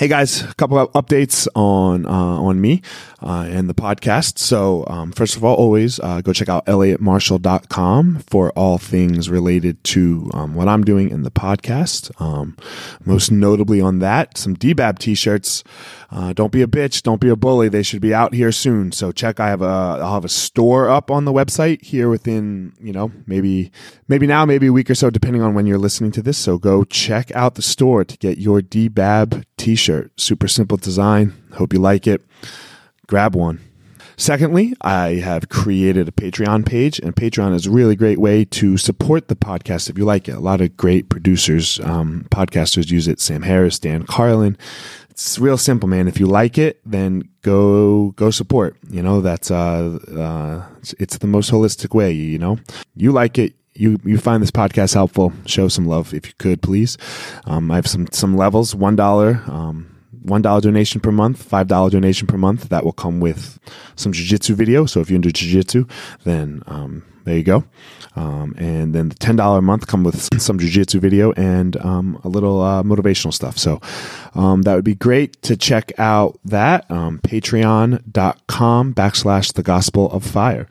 Hey guys, a couple of updates on uh, on me uh, and the podcast. So um, first of all, always uh, go check out elliottmarshall.com for all things related to um, what I'm doing in the podcast. Um, most notably on that, some DBAB t-shirts. Uh, don't be a bitch. Don't be a bully. They should be out here soon. So check. I have a I'll have a store up on the website here within you know maybe maybe now maybe a week or so depending on when you're listening to this. So go check out the store to get your DBAB t-shirt. Super simple design. Hope you like it. Grab one. Secondly, I have created a Patreon page, and Patreon is a really great way to support the podcast if you like it. A lot of great producers, um, podcasters use it. Sam Harris, Dan Carlin. It's real simple, man. If you like it, then go go support. You know that's uh, uh it's, it's the most holistic way. You know, you like it, you you find this podcast helpful, show some love if you could, please. Um, I have some some levels. One dollar, um, one dollar donation per month, five dollar donation per month. That will come with some jujitsu video. So if you're into jujitsu, then um, there you go. Um, and then the ten dollar month come with some jujitsu video and um, a little uh, motivational stuff. So um, that would be great to check out that um, patreon.com backslash the gospel of fire.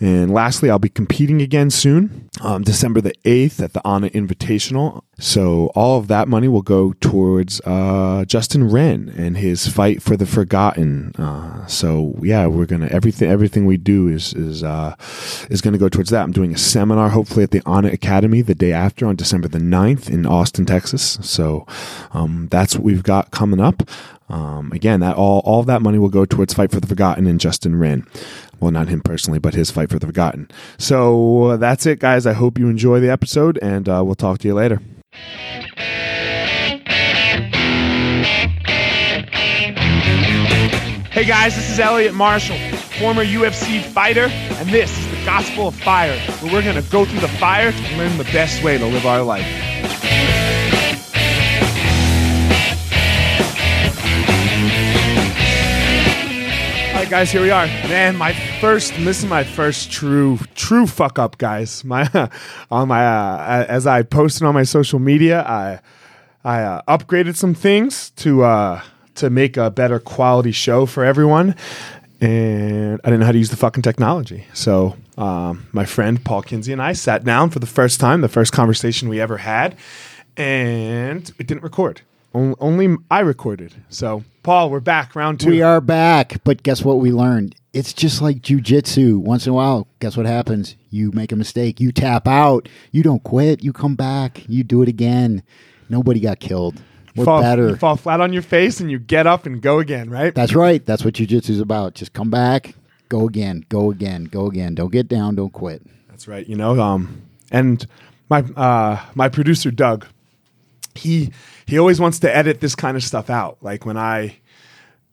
And lastly, I'll be competing again soon, um, December the 8th at the Anna Invitational. So all of that money will go towards uh, Justin Wren and his fight for the forgotten. Uh, so yeah, we're gonna everything everything we do is is uh, is gonna go towards that. I'm doing a seminar hopefully at the Anna Academy the day after on December the 9th in Austin, Texas. So um, that's what we've got coming up. Um, again, that all all that money will go towards Fight for the Forgotten and Justin Wren. Well, not him personally, but his Fight for the Forgotten. So uh, that's it, guys. I hope you enjoy the episode, and uh, we'll talk to you later. Hey guys, this is Elliot Marshall, former UFC fighter, and this is the Gospel of Fire, where we're going to go through the fire to learn the best way to live our life. All right, guys, here we are. Man, my first, this is my first true, true fuck up, guys. My, on my, uh, as I posted on my social media, I, I uh, upgraded some things to, uh, to make a better quality show for everyone. And I didn't know how to use the fucking technology. So, um, my friend Paul Kindzia and I sat down for the first time, the first conversation we ever had, and it didn't record. On- Only I recorded. So, Paul, we're back, round two. We are back, but guess what we learned? It's just like jujitsu. Once in a while, guess what happens? You make a mistake, you tap out, you don't quit, you come back, you do it again. Nobody got killed. We're fall, better. You fall flat on your face and you get up and go again, right? That's right. That's what jujitsu is about. Just come back, go again, go again, go again. Don't get down, don't quit. That's right. You know, um, and my uh, my producer Doug, he he always wants to edit this kind of stuff out. Like when I.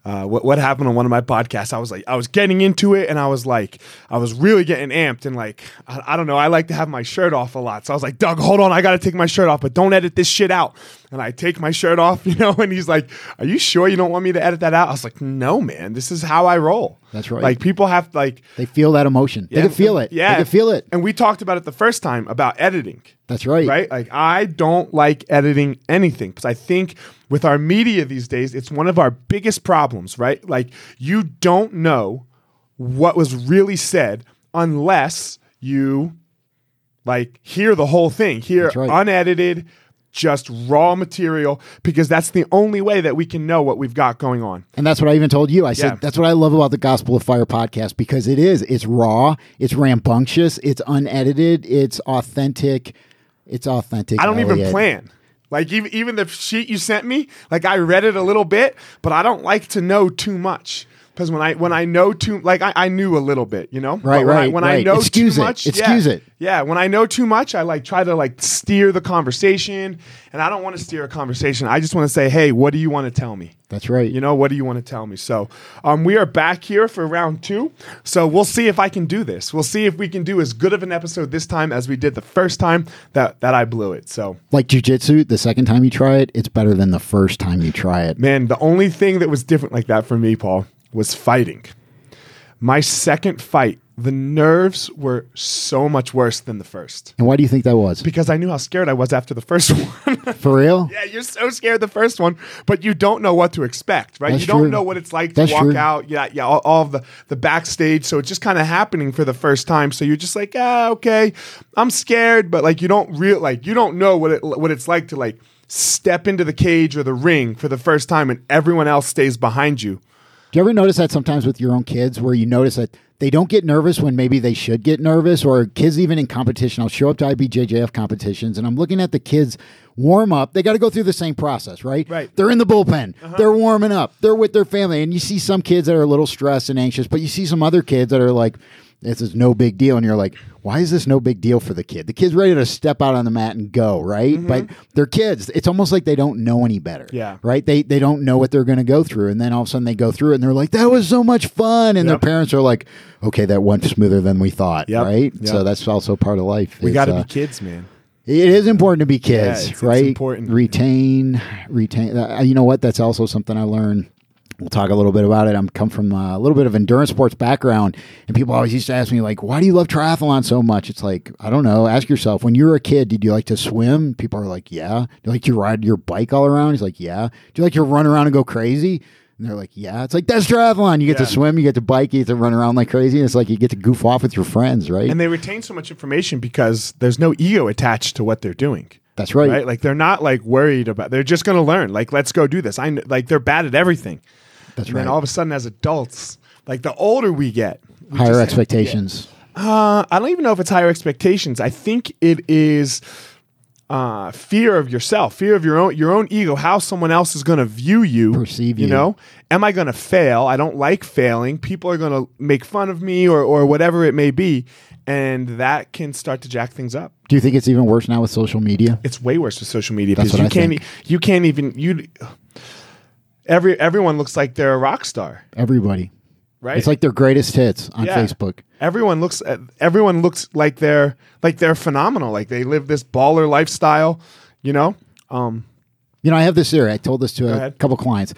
Uh, what what happened on one of my podcasts? I was like, I was getting into it, and I was like, I was really getting amped, and like, I, I don't know, I like to have my shirt off a lot, so I was like, Doug, hold on, I got to take my shirt off, but don't edit this shit out. And I take my shirt off, you know, and he's like, Are you sure you don't want me to edit that out? I was like, No, man, this is how I roll. That's right. Like people have like They feel that emotion. They can feel it. Yeah, They can feel it. And we talked about it the first time about editing. That's right. Right? Like I don't like editing anything because I think with our media these days, it's one of our biggest problems, right? Like you don't know what was really said unless you like hear the whole thing, hear right. unedited, just raw material, because that's the only way that we can know what we've got going on. And that's what I even told you. I said Yeah. that's what I love about the Gospel of Fire podcast because it is. It's raw, it's rambunctious, it's unedited, it's authentic. It's authentic. I don't even plan. Like even even the sheet you sent me, like I read it a little bit, but I don't like to know too much because when I when I know too, like I, I knew a little bit, you know. Right, when I, right, when I know Excuse too it. much, Excuse yeah, it. Yeah, when I know too much, I like try to like steer the conversation, and I don't want to steer a conversation. I just want to say, hey, what do you want to tell me? That's right. You know, what do you want to tell me? So, um, we are back here for round two. So we'll see if I can do this. We'll see if we can do as good of an episode this time as we did the first time that that I blew it. So, like jujitsu, the second time you try it, it's better than the first time you try it. man, the only thing that was different like that for me, Paul, was fighting. My second fight, the nerves were so much worse than the first And why do you think that was? because I knew how scared I was after the first one. For real? yeah, you're so scared the first one, but you don't know what to expect, right? That's you don't true. know what it's like That's to walk true. out. Yeah, yeah, all, all of the the backstage. So it's just kind of happening for the first time. So you're just like, ah, okay, I'm scared, but like you don't real like you don't know what it what it's like to like step into the cage or the ring for the first time, and everyone else stays behind you. Do you ever notice that sometimes with your own kids where you notice that they don't get nervous when maybe they should get nervous or kids even in competition? I'll show up to IBJJF competitions and I'm looking at the kids warm up. They got to go through the same process, right? Right. They're in the bullpen. Uh-huh. They're warming up. They're with their family. And you see some kids that are a little stressed and anxious, but you see some other kids that are like, this is no big deal. And you're like, why is this no big deal for the kid? The kid's ready to step out on the mat and go, right? But they're kids. It's almost like they don't know any better. Yeah. Right? They they don't know what they're going to go through, and then all of a sudden they go through it, and they're like, "That was so much fun," and Yep. their parents are like, "Okay, that went smoother than we thought." Yep. Right? Yep. So that's also part of life. We It's, got to uh, be kids, man. It is important to be kids, Yeah, it's- it's right? important. Retain, retain. Uh, you know what? That's also something I learned. We'll talk a little bit about it. I'm come from a little bit of endurance sports background, and people always used to ask me like, "Why do you love triathlon so much?" It's like I don't know. Ask yourself. When you were a kid, did you like to swim? People are like, "Yeah." Do you like to ride your bike all around? He's like, "Yeah." Do you like to run around and go crazy? And they're like, "Yeah." It's like that's triathlon. You get Yeah. to swim, you get to bike, you get to run around like crazy. And it's like you get to goof off with your friends, right? And they retain so much information because there's no ego attached to what they're doing. that's right. right? Like they're not like worried about. They're just going to learn. Like let's go do this. I like they're bad at everything. That's And right. then all of a sudden, as adults, like the older we get, we Higher expectations. Uh, I don't even know if it's higher expectations. I think it is uh, fear of yourself, fear of your own your own ego, how someone else is going to view you, Perceive You you. know, am I going to fail? I don't like failing. People are going to make fun of me, or or whatever it may be, and that can start to jack things up. Do you think it's even worse now with social media? It's way worse with social media That's because you I can't e- you can't even you. Every everyone looks like they're a rock star, Everybody. right? It's like their greatest hits on Yeah. Facebook. everyone looks at, everyone looks like they're like they're phenomenal like they live this baller lifestyle you know um You know, I have this theory. I told this to a ahead. couple clients.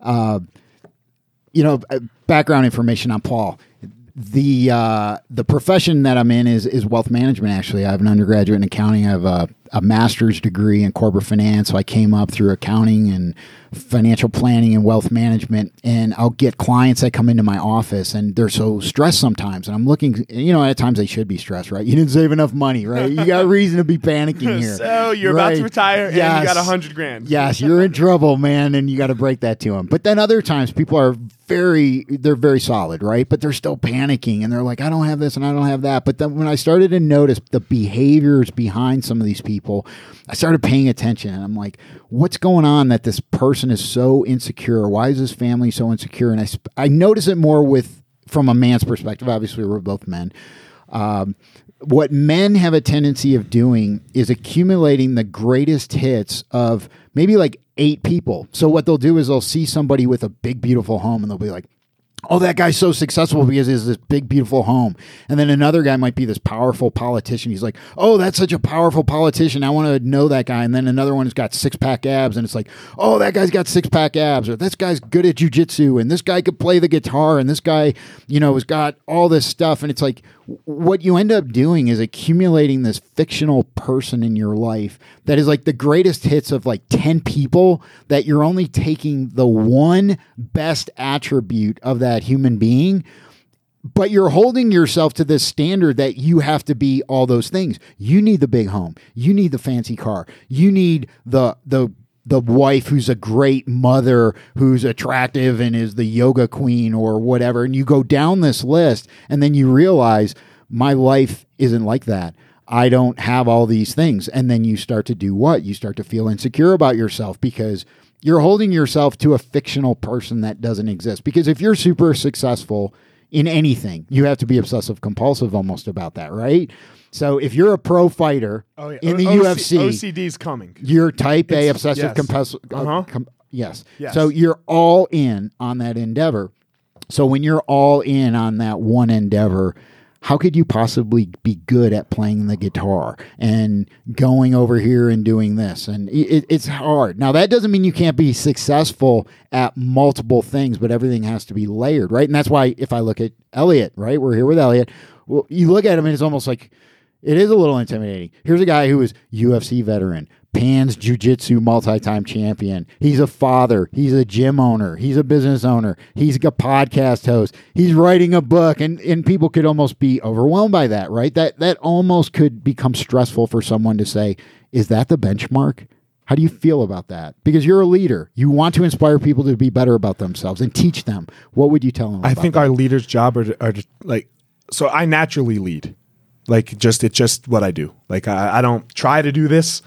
Uh, you know, uh, background information on Paul. The uh, the profession that I'm in is is wealth management. Actually, I have an undergraduate in accounting. I have a, a master's degree in corporate finance. So I came up through accounting and financial planning and wealth management. And I'll get clients that come into my office and they're so stressed sometimes. And I'm looking, you know, at times they should be stressed, right? You didn't save enough money, right? You got a reason to be panicking here. so you're about to Right. retire and Yes. you got a hundred grand Yes, you're in trouble, man, and you got to break that to them. But then other times people are very they're very solid, right? But they're still panicking and they're like, I don't have this and I don't have that. But then when I started to notice the behaviors behind some of these people, I started paying attention and I'm like, what's going on that this person is so insecure? Why is this family so insecure? And I sp- I notice it more with from a man's perspective. Obviously, we're both men. Um, what men have a tendency of doing is accumulating the greatest hits of maybe like eight people. So what they'll do is they'll see somebody with a big beautiful home and they'll be like, "Oh, that guy's so successful because he has this big beautiful home." And then another guy might be this powerful politician. He's like, "Oh, that's such a powerful politician. I want to know that guy." And then another one has got six-pack abs and it's like, "Oh, that guy's got six-pack abs or this guy's good at jujitsu and this guy could play the guitar and this guy, you know, has got all this stuff." And it's like what you end up doing is accumulating this fictional person in your life that is like the greatest hits of like 10 people that you're only taking the one best attribute of that human being but you're holding yourself to this standard that you have to be all those things. You need the big home. You need the fancy car. You need the the the wife who's a great mother who's attractive and is the yoga queen or whatever and you go down this list and then you realize my life isn't like that. I don't have all these things and then you start to do what? You start to feel insecure about yourself because you're holding yourself to a fictional person that doesn't exist. Because if you're super successful in anything. You have to be obsessive compulsive almost about that, right? So if you're a pro fighter oh yeah in the O- UFC, ocd's coming you're type A It's- obsessive yes. compulsive. Uh-huh. yes. Yes. So you're all in on that endeavor. So when you're all in on that one endeavor, how could you possibly be good at playing the guitar and going over here and doing this? And it, it's hard. Now, that doesn't mean you can't be successful at multiple things, but everything has to be layered, right? And that's why if I look at Elliot, right, we're here with Elliot. Well, you look at him and it's almost like it is a little intimidating. Here's a guy who is UFC veteran, Pan's Jiu Jitsu multi time champion. He's a father. He's a gym owner. He's a business owner. He's a podcast host. He's writing a book, and, and people could almost be overwhelmed by that, right? That, that almost could become stressful for someone to say, is that the benchmark? How do you feel about that? Because you're a leader. You want to inspire people to be better about themselves and teach them. What would you tell them? I think that? our leader's job are, are like, so I naturally lead. Like, just, it's just what I do. Like, I, I don't try to do this.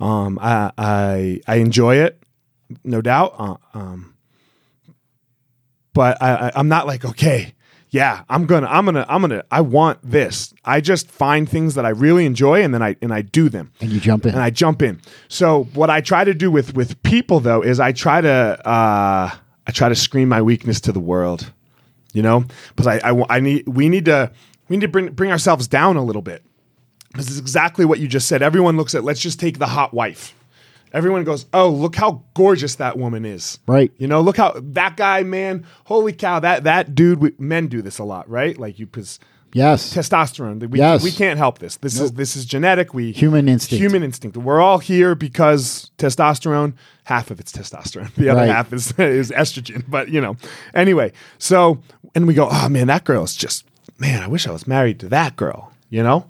Um, I, I, I enjoy it, no doubt. Uh, um, but I, I, I'm not like okay, yeah, I'm gonna, I'm gonna, I'm gonna, I want this. I just find things that I really enjoy, and then I and I do them, and you jump in, and I jump in. So what I try to do with with people though is I try to, uh, I try to scream my weakness to the world, you know, because I, I, I need, we need to, we need to bring bring ourselves down a little bit. This is exactly what you just said. Everyone looks at, let's just take the hot wife. Everyone goes, oh, look how gorgeous that woman is. Right. You know, look how that guy, man, holy cow, that that dude, we, men do this a lot, right? Like you, because yes, testosterone. We, yes. we can't help this. This nope. is this is genetic. We human instinct. Human instinct. We're all here because testosterone. Half of it's testosterone. The other right. half is is estrogen. But you know, anyway. So and we go, oh man, that girl is just man. I wish I was married to that girl. You know,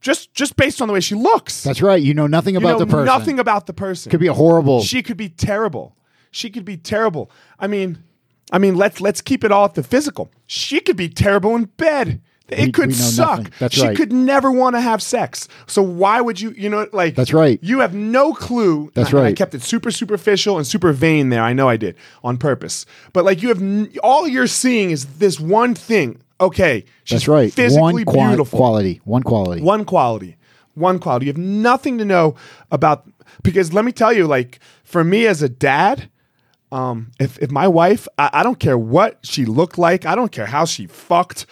just just based on the way she looks. That's right. You know nothing about you know the person. Nothing about the person. Could be a horrible. She could be terrible. She could be terrible. I mean, I mean, let's let's keep it all at the physical. She could be terrible in bed. It we, could we suck. She right. could never want to have sex. So why would you? You know, like that's right. You have no clue. That's I, right. I kept it super superficial and super vain there. I know I did on purpose. But like you have n- all you're seeing is this one thing. Okay, she's that's right. Physically one beautiful. quality. One quality. One quality one quality. You have nothing to know about because let me tell you, like for me as a dad, um, if if my wife, I, I, don't care what she looked like, I don't care how she fucked,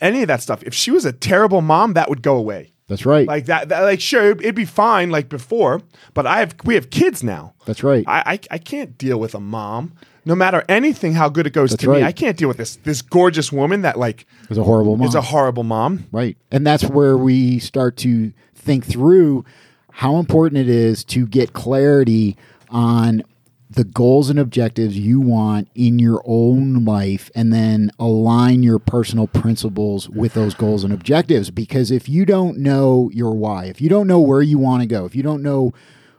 any of that stuff. If she was a terrible mom, that would go away. That's right. Like that, that like sure, it'd be fine like before, but I have we have kids now. That's right. I I, I can't deal with a mom. No matter anything, how good it goes That's to right. me, I can't deal with this this gorgeous woman that like is a horrible mom. Is a horrible mom. Right, and that's where we start to think through how important it is to get clarity on the goals and objectives you want in your own life and then align your personal principles with those goals and objectives because if you don't know your why if you don't know where you want to go if you don't know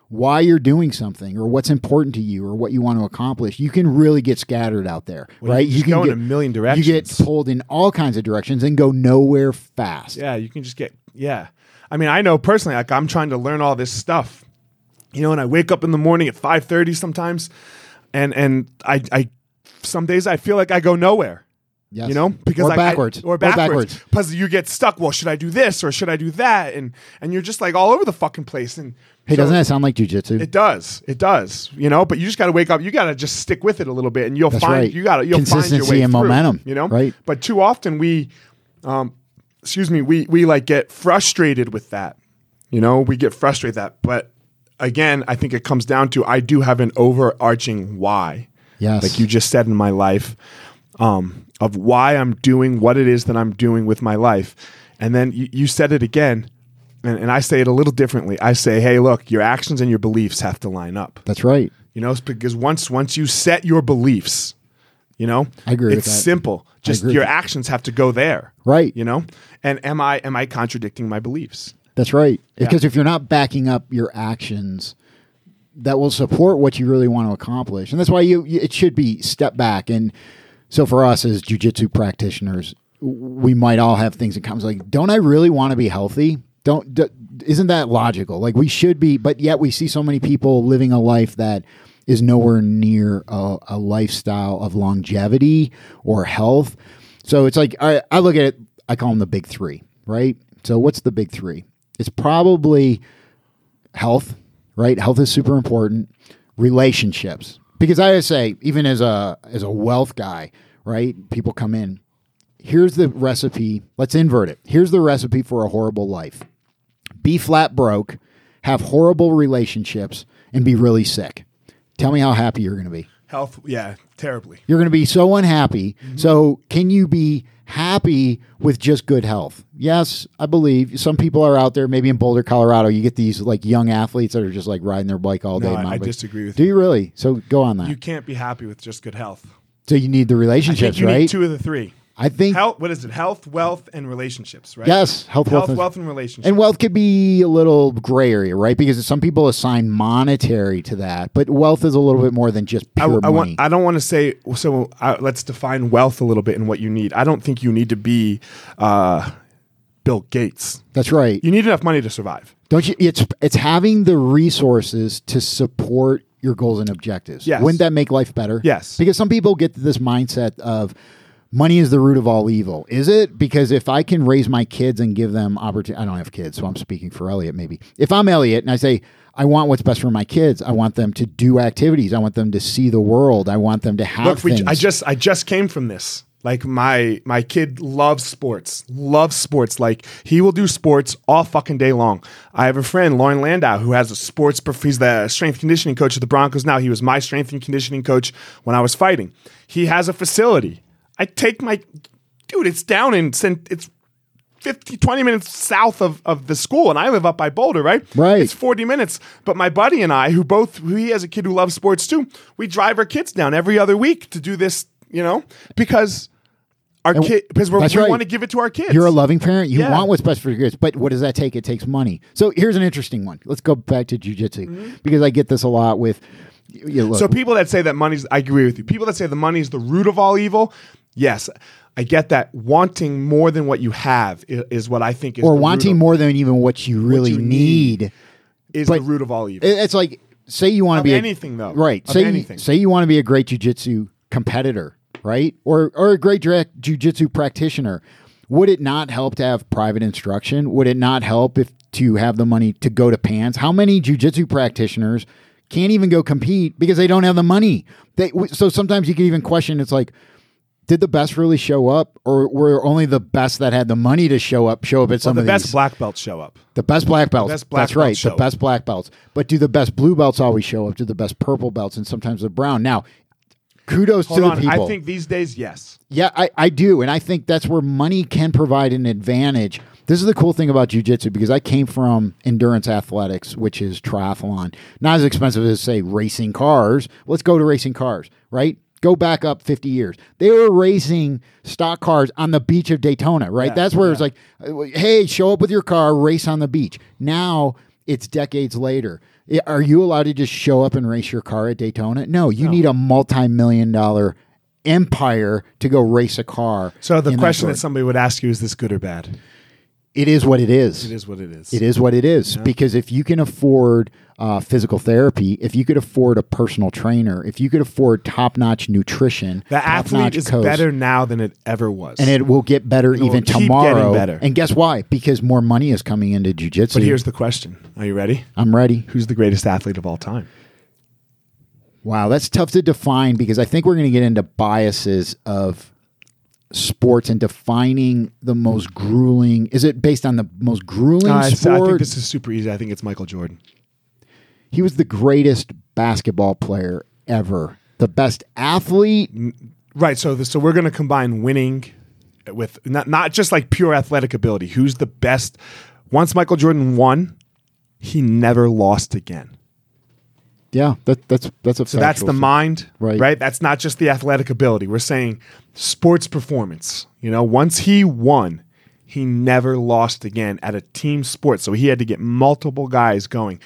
why you're doing something or what's important to you or what you want to accomplish, you can really get scattered out there, well, right? You, can go get, in a million directions. You get pulled in all kinds of directions and go nowhere fast. Yeah, you can just get yeah. I mean, I know personally, like I'm trying to learn all this stuff, you know, and I wake up in the morning at five thirty sometimes, and and I I some days I feel like I go nowhere. Yes. You know, because or I, backwards, I, or backwards, because you get stuck. Well, should I do this or should I do that? And and you're just like all over the fucking place. And hey, so doesn't that sound like jujitsu? It does, it does. You know, but you just got to wake up. You got to just stick with it a little bit, and you'll That's find right. you got to you'll consistency find your way and through, momentum. You know, right? But too often we, um, excuse me, we we like get frustrated with that. You know, we get frustrated with that. But again, I think it comes down to I do have an overarching why. Yes, like you just said in my life. Um, of why I'm doing what it is that I'm doing with my life. And then you, you said it again, and, and, I say it a little differently. I say, hey, look, your actions and your beliefs have to line up. That's right. You know, because once once you set your beliefs, you know, I agree. It's simple. Just your actions have to go there. Right. You know, and am I am I contradicting my beliefs? That's right. Yeah. Because if you're not backing up your actions, that will support what you really want to accomplish, and that's why you it should be step back and so for us as jujitsu practitioners, we might all have things in common. Like, don't I really want to be healthy? Don't d- isn't that logical? Like we should be, but yet we see so many people living a life that is nowhere near a, a lifestyle of longevity or health. So it's like I, I look at it. I call them the big three, right? So what's the big three? It's probably health, right? Health is super important. Relationships, because I say, even as a as a wealth guy, right? People come in, here's the recipe. Let's invert it. Here's the recipe for a horrible life be flat broke, have horrible relationships, and be really sick. Tell me how happy you're going to be. Health, yeah, terribly. You're going to be so unhappy. Mm-hmm. So, can you be happy with just good health? Yes, I believe some people are out there. Maybe in Boulder, Colorado, you get these like young athletes that are just like riding their bike all day. I, I disagree with you. Do you. you really? So go on that. You can't be happy with just good health. so you need the I think relationships, you right? need two of the three. I think Health, what is it? Health, wealth, and relationships, right? yes, health, Health, wealth, wealth, and relationships. and wealth could be a little gray area, right? Because some people assign monetary to that, but wealth is a little bit more than just I, pure I money. want. I don't want to say. So uh, let's define wealth a little bit and what you need. I don't think you need to be uh, Bill Gates. That's right. You need enough money to survive. Don't you? It's it's having the resources to support your goals and objectives. Yes. Wouldn't that make life better? Yes. Because some people get this mindset of money is the root of all evil. Is it? Because if I can raise my kids and give them opportunity, I don't have kids, so I'm speaking for Elliot. Maybe if I'm Elliot and I say. I want what's best for my kids. I want them to do activities. I want them to see the world. I want them to have Look, we. I just I just came from this. Like my my kid loves sports, loves sports. Like he will do sports all fucking day long. I have a friend, Loren Landow, who has a sports. He's the strength conditioning coach of the Broncos now. He was my strength and conditioning coach when I was fighting. He has a facility. I take my dude. It's down in it's 50, 20 minutes south of, of the school, and I live up by Boulder, right? Right. It's 40 minutes. But my buddy and I, who both, who he has a kid who loves sports too, we drive our kids down every other week to do this, you know, because our kid, because we're, we right. want to give it to our kids. You're a loving parent. You Yeah. want what's best for your kids. But what does that take? It takes money. So here's an interesting one. Let's go back to jujitsu because I get this a lot with. You look, Mm-hmm. So people that say that money's, I agree with you. People that say the money is the root of all evil, yes, I get that. Wanting more than what you have is, is what I think is or the root wanting of- more than even what you really you need. need. is but the root of all evil. It's like say you want to be a- anything, though. right? Say anything. say you want to be a great jujitsu competitor, right? Or or a great jujitsu practitioner. Would it not help to have private instruction? Would it not help if to have the money to go to pants? How many jujitsu practitioners can't even go compete because they don't have the money? They so sometimes you can even question. It's like. Did the best really show up, or were only the best that had the money to show up show up at some of the of best these? black belts show up. The best black belts. best black That's right. The up. best black belts. But do the best blue belts always show up? Do the best purple belts and sometimes the brown? Now, kudos Hold to on. the people. I think these days, yes. yeah, I, I do. And I think that's where money can provide an advantage. This is the cool thing about jujitsu because I came from endurance athletics, which is triathlon. Not as expensive as, say, racing cars. Let's go to racing cars, right? Go back up 50 years. They were racing stock cars on the beach of Daytona, right? Yeah, That's where it's yeah. like, hey, show up with your car, race on the beach. Now it's decades later. Are you allowed to just show up and race your car at Daytona? No, you need a multi million dollar empire to go race a car. So the question that somebody would ask you is this good or bad? It is what it is. It is what it is. It is what it is. Because if you can afford uh, physical therapy, if you could afford a personal trainer, if you could afford top notch nutrition, The athlete is coach, better now than it ever was. and it will get better will even tomorrow. better. And guess why? Because more money is coming into jujitsu. but here's the question. Are you ready? I'm ready. Who's the greatest athlete of all time? Wow, that's tough to define because I think we're going to get into biases of sports and defining the most grueling. Is it based on the most grueling Uh, I- I think this is super easy. I think it's Michael Jordan. he was the greatest basketball player ever, the best athlete. Right. So the, so we're going to combine winning with not not just like pure athletic ability. Who's the best? Once Michael Jordan won, he never lost again. Yeah, that, that's that's a So that's the mind, Right. Right. That's not just the athletic ability. We're saying sports performance. You know, once he won, he never lost again at a team sport. So he had to get multiple guys going.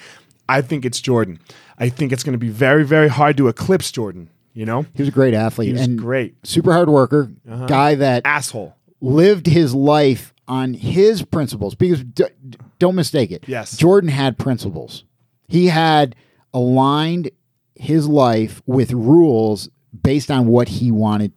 I think it's Jordan. I think it's going to be very, very hard to eclipse Jordan. You know, He was a great athlete he was and great. super hard worker, uh-huh. guy that Asshole. lived his life on his principles. Because d- d- don't mistake it. Yes. Jordan had principles. He had aligned his life with rules based on what he wanted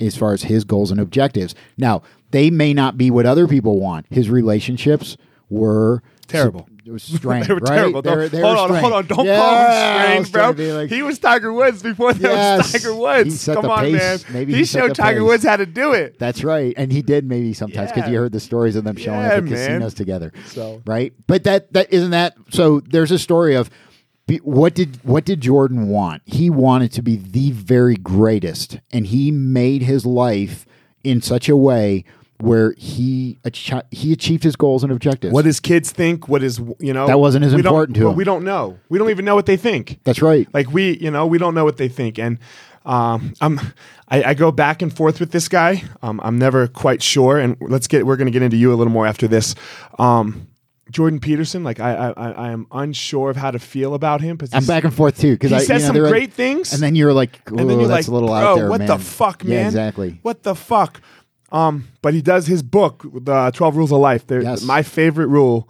as far as his goals and objectives. Now, they may not be what other people want. His relationships were Terrible. it was strained. They were right? terrible. They were- they hold on, strained. hold on. Don't Yeah, call him strange, bro. trying to be like- he was Tiger Woods before there Yes. was Tiger Woods. Come on, pace. man. Maybe he, he showed Tiger pace. Woods how to do it. That's right, and he did maybe sometimes because Yeah. you heard the stories of them showing Yeah, up at man. casinos together. So- right, but that that isn't that. So there's a story of what did what did Jordan want? He wanted to be the very greatest, and he made his life in such a way where he achi- he achieved his goals and objectives. What his kids think, what is you know That wasn't as we don't- important to him. We don't know. We don't even know what they think. That's right. Like we, you know, we don't know what they think, and um, I'm, I, I go back and forth with this guy. Um, I'm never quite sure, and let's get. We're going to get into you a little more after this. Um, Jordan Peterson, like I, I, I I am unsure of how to feel about him. I'm back and forth too because He I says you know, some they're like- great things, and then you're like, and then you're that's like, a little out there, what man." the fuck, man? Yeah, exactly. What the fuck? Um, but he does his book, the Twelve Rules of Life. Yes. My favorite rule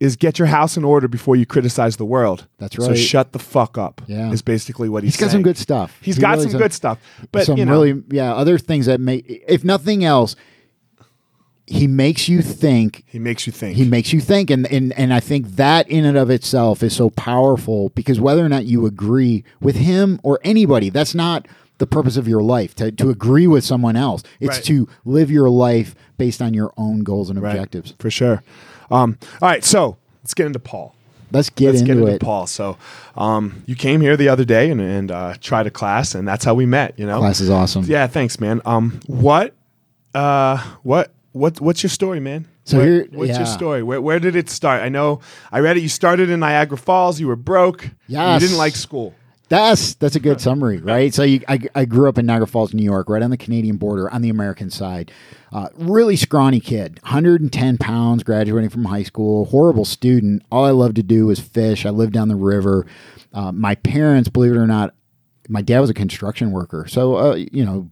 is get your house in order before you criticize the world. That's right. So shut the fuck up. Yeah. is basically what he's, He's got some good stuff. He's He got really some good stuff, but some you know, really yeah other things that make if nothing else he makes you think he makes you think. he makes you think and, and and i think that in and of itself is so powerful because whether or not you agree with him or anybody that's not the purpose of your life to, to agree with someone else it's Right. to live your life based on your own goals and Right. objectives for sure. Um, all right, so let's get into Paul. let's get Let's into get into it Paul. So, um, you came here the other day and, and uh, tried a class, and that's how we met. You know, class is awesome Yeah, thanks, man. Um, what, uh, what, what, what's your story, man? So Where- here- what's yeah. your story? Where, where did it start? I know I read it. You started in Niagara Falls. You were broke. Yes. You didn't like school. That's that's a good summary, right? So you, I, I grew up in Niagara Falls, New York, right on the Canadian border, on the American side. Uh, really scrawny kid, 110 pounds, graduating from high school. Horrible student. All I loved to do was fish. I lived down the river. Uh, my parents, believe it or not, my dad was a construction worker, so uh, you know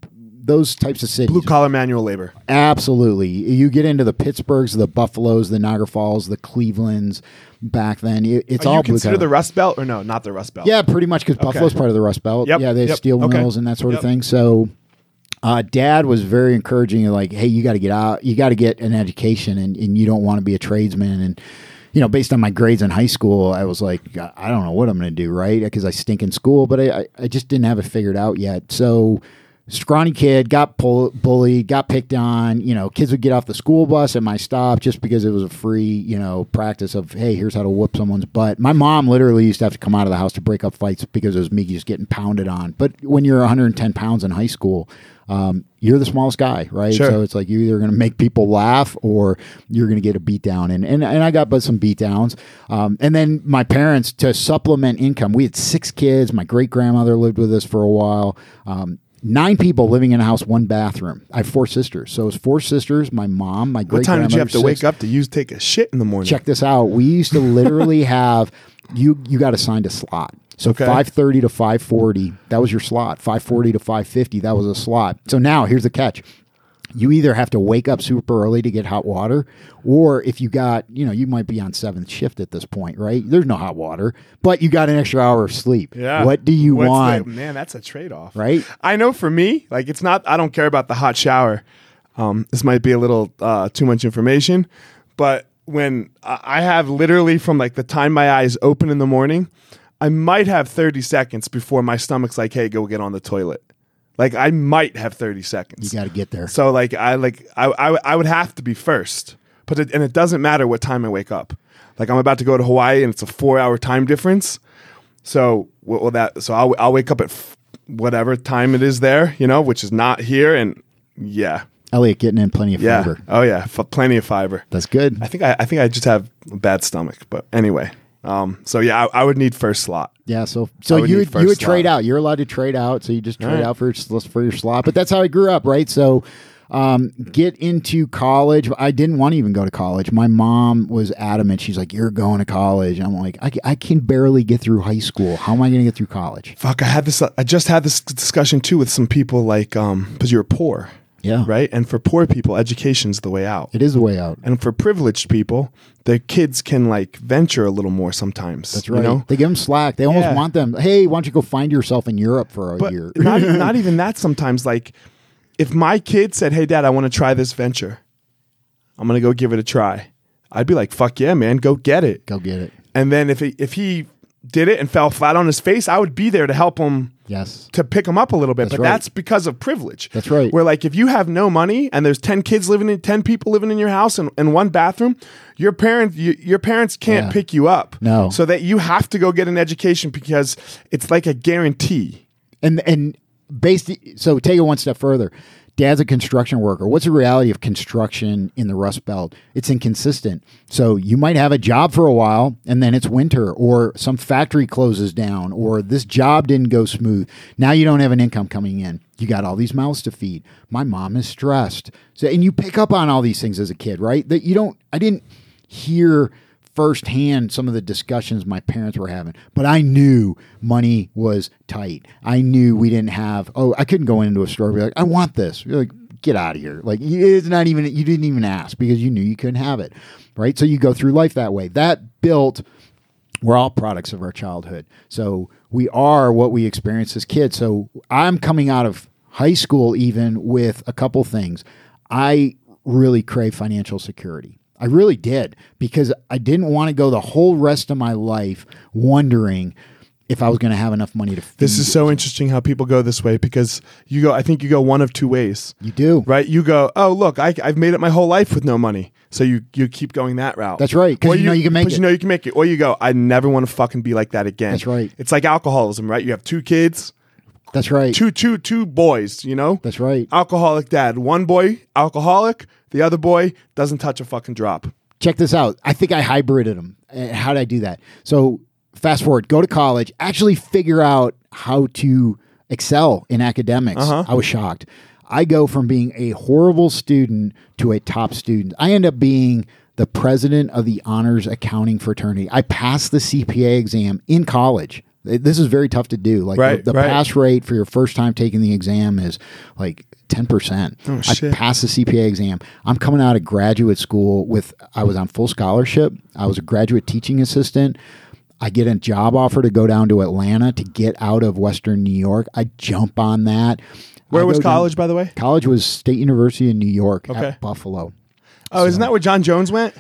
those types of cities. Blue collar manual labor. Absolutely. You get into the Pittsburghs, the Buffaloes, the Niagara Falls, the Clevelands. Back then, it, it's Are all you blue consider collar. the Rust Belt or no? Not the Rust Belt. Yeah, pretty much because Buffalo's part of the Rust Belt. Yep, Yeah, they have yep, steel okay. mills and that sort Yep. of thing. So, uh, Dad was very encouraging. Like, hey, you got to get out. You got to get an education, and, and you don't want to be a tradesman. And you know, based on my grades in high school, I was like, I don't know what I'm going to do, right? Because I stink in school, but I, I, I just didn't have it figured out yet. So. Scrawny kid, got pull, bullied, got picked on. You know, kids would get off the school bus at my stop just because it was a free, you know, practice of, hey, here's how to whoop someone's butt. My mom literally used to have to come out of the house to break up fights because it was me just getting pounded on. But when you're 110 pounds in high school, um, you're the smallest guy, right? Sure. So it's like you're either going to make people laugh or you're going to get a beat down. And, and, and I got but some beat downs. Um, and then my parents, to supplement income, we had six kids. My great grandmother lived with us for a while. Um, Nine people living in a house, one bathroom. I have four sisters, so it's four sisters. My mom, my great What time did you have to grandmother, wake up to use take a shit in the morning? Check this out. We used to literally have you. You got assigned a slot. So Okay. five thirty to five forty, that was your slot. Five forty to five fifty, that was a slot. So now here's the catch: you either have to wake up super early to get hot water, or if you got, you know, you might be on seventh shift at this point, right? There's no hot water, but you got an extra hour of sleep. Yeah. What do you What's want? the- man, that's a trade off. Right? I know for me, like it's not. I don't care about the hot shower. Um, this might be a little uh, too much information, but when I I have literally from like the time my eyes open in the morning, I might have thirty seconds before my stomach's like, "Hey, go get on the toilet." Like I might have thirty seconds. You got to get there. So like I like I, I I would have to be first, but it, and it doesn't matter what time I wake up. Like I'm about to go to Hawaii and it's a four hour time difference. So well, that so I'll I'll wake up at f- whatever time it is there, you know, which is not here, and yeah, Elliot getting in plenty of yeah, fiber. oh yeah, f- plenty of fiber. That's good. I think I, I think I just have a bad stomach, but anyway. Um, so yeah, I, I would need first slot. Yeah, so so would you need would, first you would trade out. You're allowed to trade out, so you just trade right. out for your, for your slot. But that's how I grew up, right? So um, get into college. I didn't want to even go to college. My mom was adamant. She's like, "You're going to college." I'm like, "I, I can barely get through high school. How am I going to get through college?" Fuck, I had this. I just had this discussion too with some people, like, um, because you're poor, Yeah, right? And for poor people, education's the way out. It is the way out. And for privileged people, their kids can like venture a little more sometimes. That's right. You know? They give them slack. They almost Yeah. want them. Hey, why don't you go find yourself in Europe for a But year? not, not even that sometimes. Like, if my kid said, Hey, dad, I want to try this venture, I'm going to go give it a try. I'd be like, "Fuck yeah, man, go get it." Go get it. And then if he, if he did it and fell flat on his face, I would be there to help him Yes. to pick them up a little bit. but right. that's because of privilege. That's right. Where like if you have no money and there's ten kids living in ten people living in your house and, and one bathroom, your parents you, your parents can't Yeah. pick you up. No. So that you have to go get an education because it's like a guarantee. And and based so take it one step further. Dad's a construction worker. What's the reality of construction in the Rust Belt? It's inconsistent. So you might have a job for a while and then it's winter or some factory closes down or this job didn't go smooth. Now you don't have an income coming in. You got all these mouths to feed. My mom is stressed. So and you pick up on all these things as a kid, right? That you don't I didn't hear firsthand some of the discussions my parents were having, but I knew money was tight. I knew we didn't have. Oh, I couldn't go into a store and be like, "I want this." You're like, get out of here! Like it's not even. You didn't even ask because you knew you couldn't have it, right? So you go through life that way. That built. We're all products of our childhood, so we are what we experience as kids. So I'm coming out of high school even with a couple things. I really crave financial security. I really did because I didn't want to go the whole rest of my life wondering if I was going to have enough money to feed. This is so interesting how people go this way because you go I think you go one of two ways. you do. Right? You go, "Oh, look, I I've made it my whole life with no money." So you you keep going that route. That's right. Because you know you can make it. You know you can make it. Or you go, "I never want to fucking be like that again." That's right. It's like alcoholism, right? You have two kids, That's right. two two two boys, you know? That's right. alcoholic dad. One boy alcoholic, the other boy doesn't touch a fucking drop. check this out. I think I hybrided them. Uh, How did I do that? So fast forward, go to college, actually figure out how to excel in academics. Uh-huh. I was shocked. I go from being a horrible student to a top student. I end up being the president of the honors accounting fraternity. I passed the CPA exam in college. This is very tough to do. Like Right, the, the right. pass rate for your first time taking the exam is like 10%. Oh, I shit. passed the CPA exam. I'm coming out of graduate school with I was on full scholarship. I was a graduate teaching assistant. I get a job offer to go down to Atlanta to get out of Western New York. I jump on that. Where I was go down- college, by the way? College was State University in New York Okay. at Buffalo. Oh, isn't that where Jon Jones went?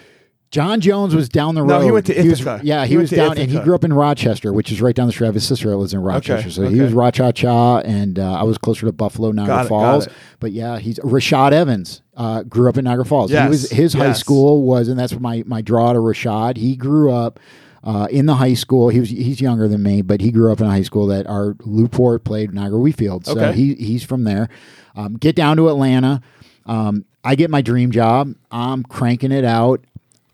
Jon Jones was down the road. No, he went to was- Ithaca. yeah, he, He was down, and he grew up in Rochester, which is right down the street. I have his sister that lives in Rochester, so he was Rocha Cha, and uh, I was closer to Buffalo, Niagara it, Falls. But yeah, he's Rashad Evans. Uh, grew up in Niagara Falls. Yes, He was his high school was, and that's my my draw to Rashad. He grew up. Uh, in the high school, he was he's younger than me, but he grew up in a high school that our Newport played Niagara Wheatfield. So Okay. he he's from there. Um, get down to Atlanta. Um, I get my dream job. I'm cranking it out.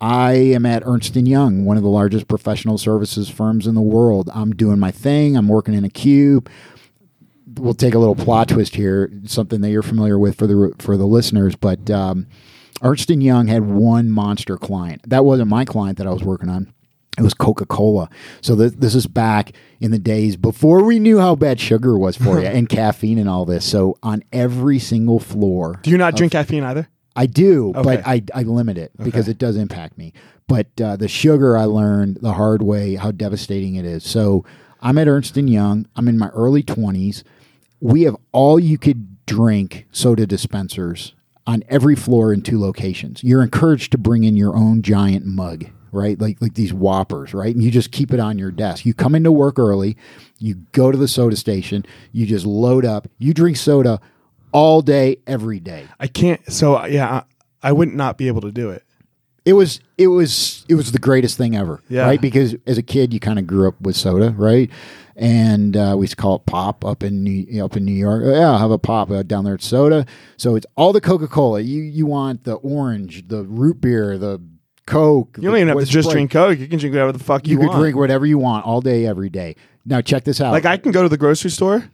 I am at Ernst Young, one of the largest professional services firms in the world. I'm doing my thing. I'm working in a cube. We'll take a little plot twist here, something that you're familiar with for the for the listeners. But um, Ernst Young had one monster client. That wasn't my client that I was working on. It was Coca Cola. So th- this is back in the days before we knew how bad sugar was for you and caffeine and all this. So on every single floor, Do you not drink caffeine either? I do, Okay. but I, I limit it because it does impact me. But uh, the sugar, I learned the hard way how devastating it is. So I'm at Ernst and Young. I'm in my early 20s. We have all you could drink soda dispensers on every floor in two locations. You're encouraged to bring in your own giant mug, right? Like like these whoppers, right? And you just keep it on your desk. You come into work early, you go to the soda station, you just load up, you drink soda all day, every day. I can't. So yeah, I, I would not be able to do it. It was it was it was the greatest thing ever, Yeah. right? Because as a kid, you kind of grew up with soda, right? And uh, we used to call it pop up in New, up in New York. Oh, yeah, I'll have a pop uh, down there at soda. So it's all the Coca Cola. You you want the orange, the root beer, the Coke. You don't even have to just drink Coke. You can drink whatever the fuck you, You could drink whatever you want all day, every day. Now check this out. Like I can go to the grocery store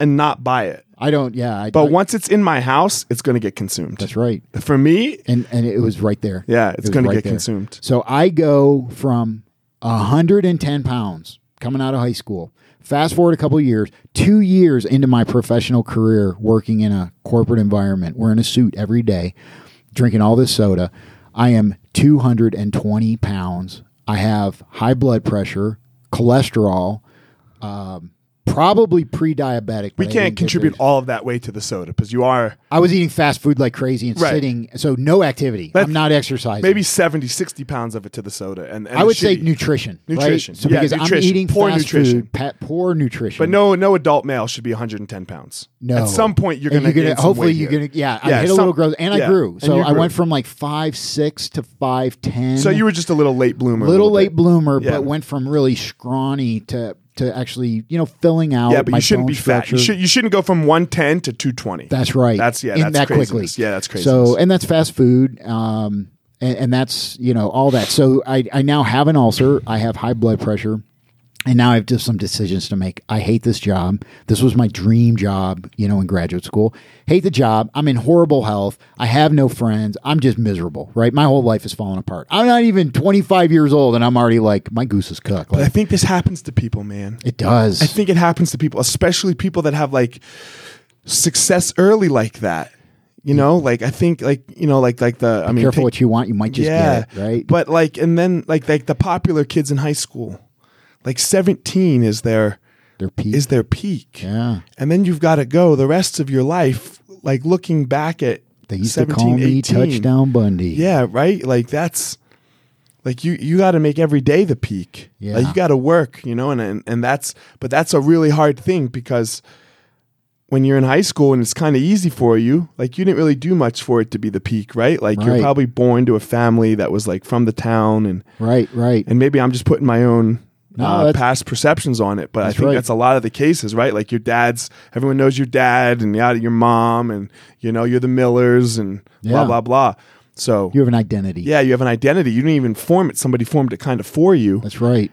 and not buy it, I don't. Yeah, I, but I- once it's in my house, it's going to get consumed. that's right. For me, And and it was right there. yeah, it's was going right to get there. consumed. So I go from 110 pounds coming out of high school. Fast forward a couple of years, two years into my professional career working in a corporate environment, wearing a suit every day, drinking all this soda. I am 220 pounds. I have high blood pressure, cholesterol, um, probably pre-diabetic. We can't contribute all of that weight to the soda because you are I was eating fast food like crazy and Right. sitting, so no activity. Let's- I'm not exercising. maybe 70, 60 pounds of it to the soda. And, and I would say shitty- nutrition. right? Nutrition. So Yeah, because nutrition. I'm eating Poor fast nutrition. food, pa- poor nutrition. But no, no adult male should be 110 pounds. No. At some point, you're going to hopefully you're gonna yeah, Yeah, I hit a little growth and yeah, I grew. So you I grew. went from like five six to five ten. So you were just a little late bloomer. a little late bit. bloomer, but went from really scrawny to to actually you know filling out. Yeah, but you shouldn't be fat. You should you shouldn't go from 110 to 220. That's right. That's yeah. In That's that craziness. quickly. Yeah, that's crazy. So, and that's fast food. Um, and, and that's you know all that. So I I now have an ulcer. I have high blood pressure. And now I have just some decisions to make. I hate this job. This was my dream job, you know, in graduate school. Hate the job. I'm in horrible health. I have no friends. I'm just miserable, right? My whole life is falling apart. I'm not even 25 years old and I'm already like, my goose is cooked. But I think this happens to people, man. it does. I think it happens to people, especially people that have like success early like that. You know, like I think like you know like like the I mean Careful what you want. You might just yeah, get it, right? But like and then like like the popular kids in high school, like 17 is their They're peak. is their peak. yeah. And then you've got to go the rest of your life like looking back at They used 17, to call me 18. Touchdown Bundy. Yeah, right? Like that's like you you got to make every day the peak. Yeah. Like you got to work, you know, and, and and that's but that's a really hard thing because when you're in high school and it's kind of easy for you, like you didn't really do much for it to be the peak, right? Like you're probably born to a family that was like from the town and Right, right. and maybe I'm just putting my own No, uh, past perceptions on it, but I think right. that's a lot of the cases, right? Like your dad's, everyone knows your dad and yeah, your mom, and you know you're the Millers and blah blah blah. So You have an identity. yeah, you have an identity. You didn't even form it; somebody formed it kind of for you, That's right.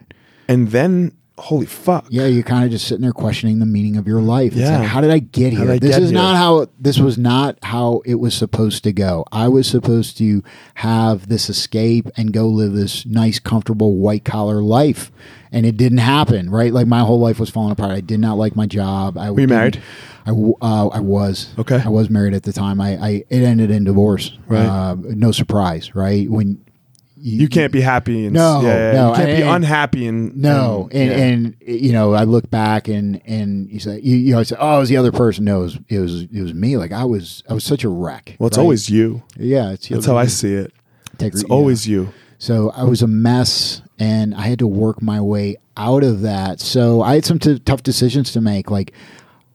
and then holy fuck, Yeah, you're kind of just sitting there questioning the meaning of your life. It's Yeah. like, how did I get here? I this get is here? not how this was not how it was supposed to go. I was supposed to have this escape and go live this nice, comfortable white collar life. And it didn't happen, right? Like my whole life was falling apart. I did not like my job. I Were you married? I, uh, I was. Okay. I was married at the time. I, I it ended in divorce. Right. Uh, no surprise, right? When you can't be happy and No, yeah, no, you can't be and- unhappy and No, and yeah. and you know, I look back and and you say, you, you know, I say, oh, it was the other person. No, it was it was, it was me. Like I was I was such a wreck. well, it's right? always you. yeah. It's That's how I see it. Integrity, It's always you. So I was a mess, and I had to work my way out of that. So I had some t- tough decisions to make. Like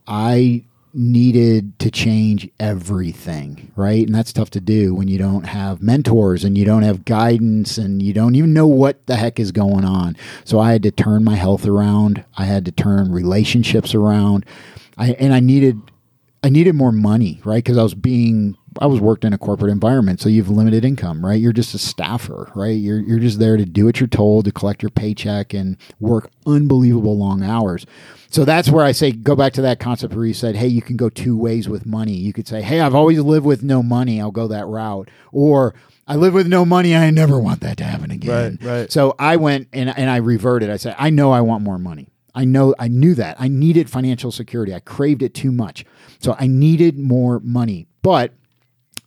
I needed to change everything, right? And that's tough to do when you don't have mentors and you don't have guidance and you don't even know what the heck is going on. So I had to turn my health around. I had to turn relationships around. I and I needed I needed more money, right? Because I was being, I was worked in a corporate environment, so you have limited income, right? You're just a staffer, right? You're you're just there to do what you're told, to collect your paycheck, and work unbelievable long hours. So that's where I say go back to that concept where you said, hey, you can go two ways with money. You could say, hey, I've always lived with no money, I'll go that route, or I live with no money, I never want that to happen again. Right, right. So I went and and I reverted. I said, I know I want more money. I know I knew that. I needed financial security. I craved it too much. So I needed more money. But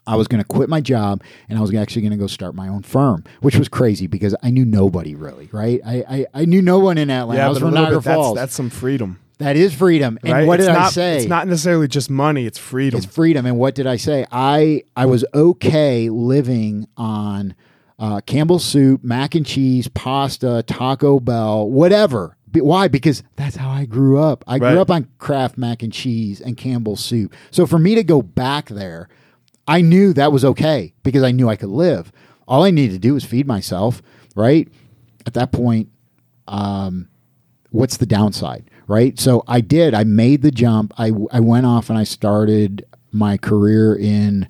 I was going to quit my job and I was actually going to go start my own firm, which was crazy because I knew nobody really, right? I I, I knew no one in Atlanta. I Yeah, was but from Niagara bit, that's, Falls. that's some freedom. that is freedom. And right? what it's did not, I say? It's not necessarily just money; it's freedom. It's freedom. And what did I say? I I was okay living on uh, Campbell's soup, mac and cheese, pasta, Taco Bell, whatever. Why? Because that's how I grew up. I Right. grew up on Kraft mac and cheese and Campbell's soup. So for me to go back there, I knew that was okay because I knew I could live. All I needed to do was feed myself, right? At that point, what's the downside right so i did i made the jump i, I went off and i started my career in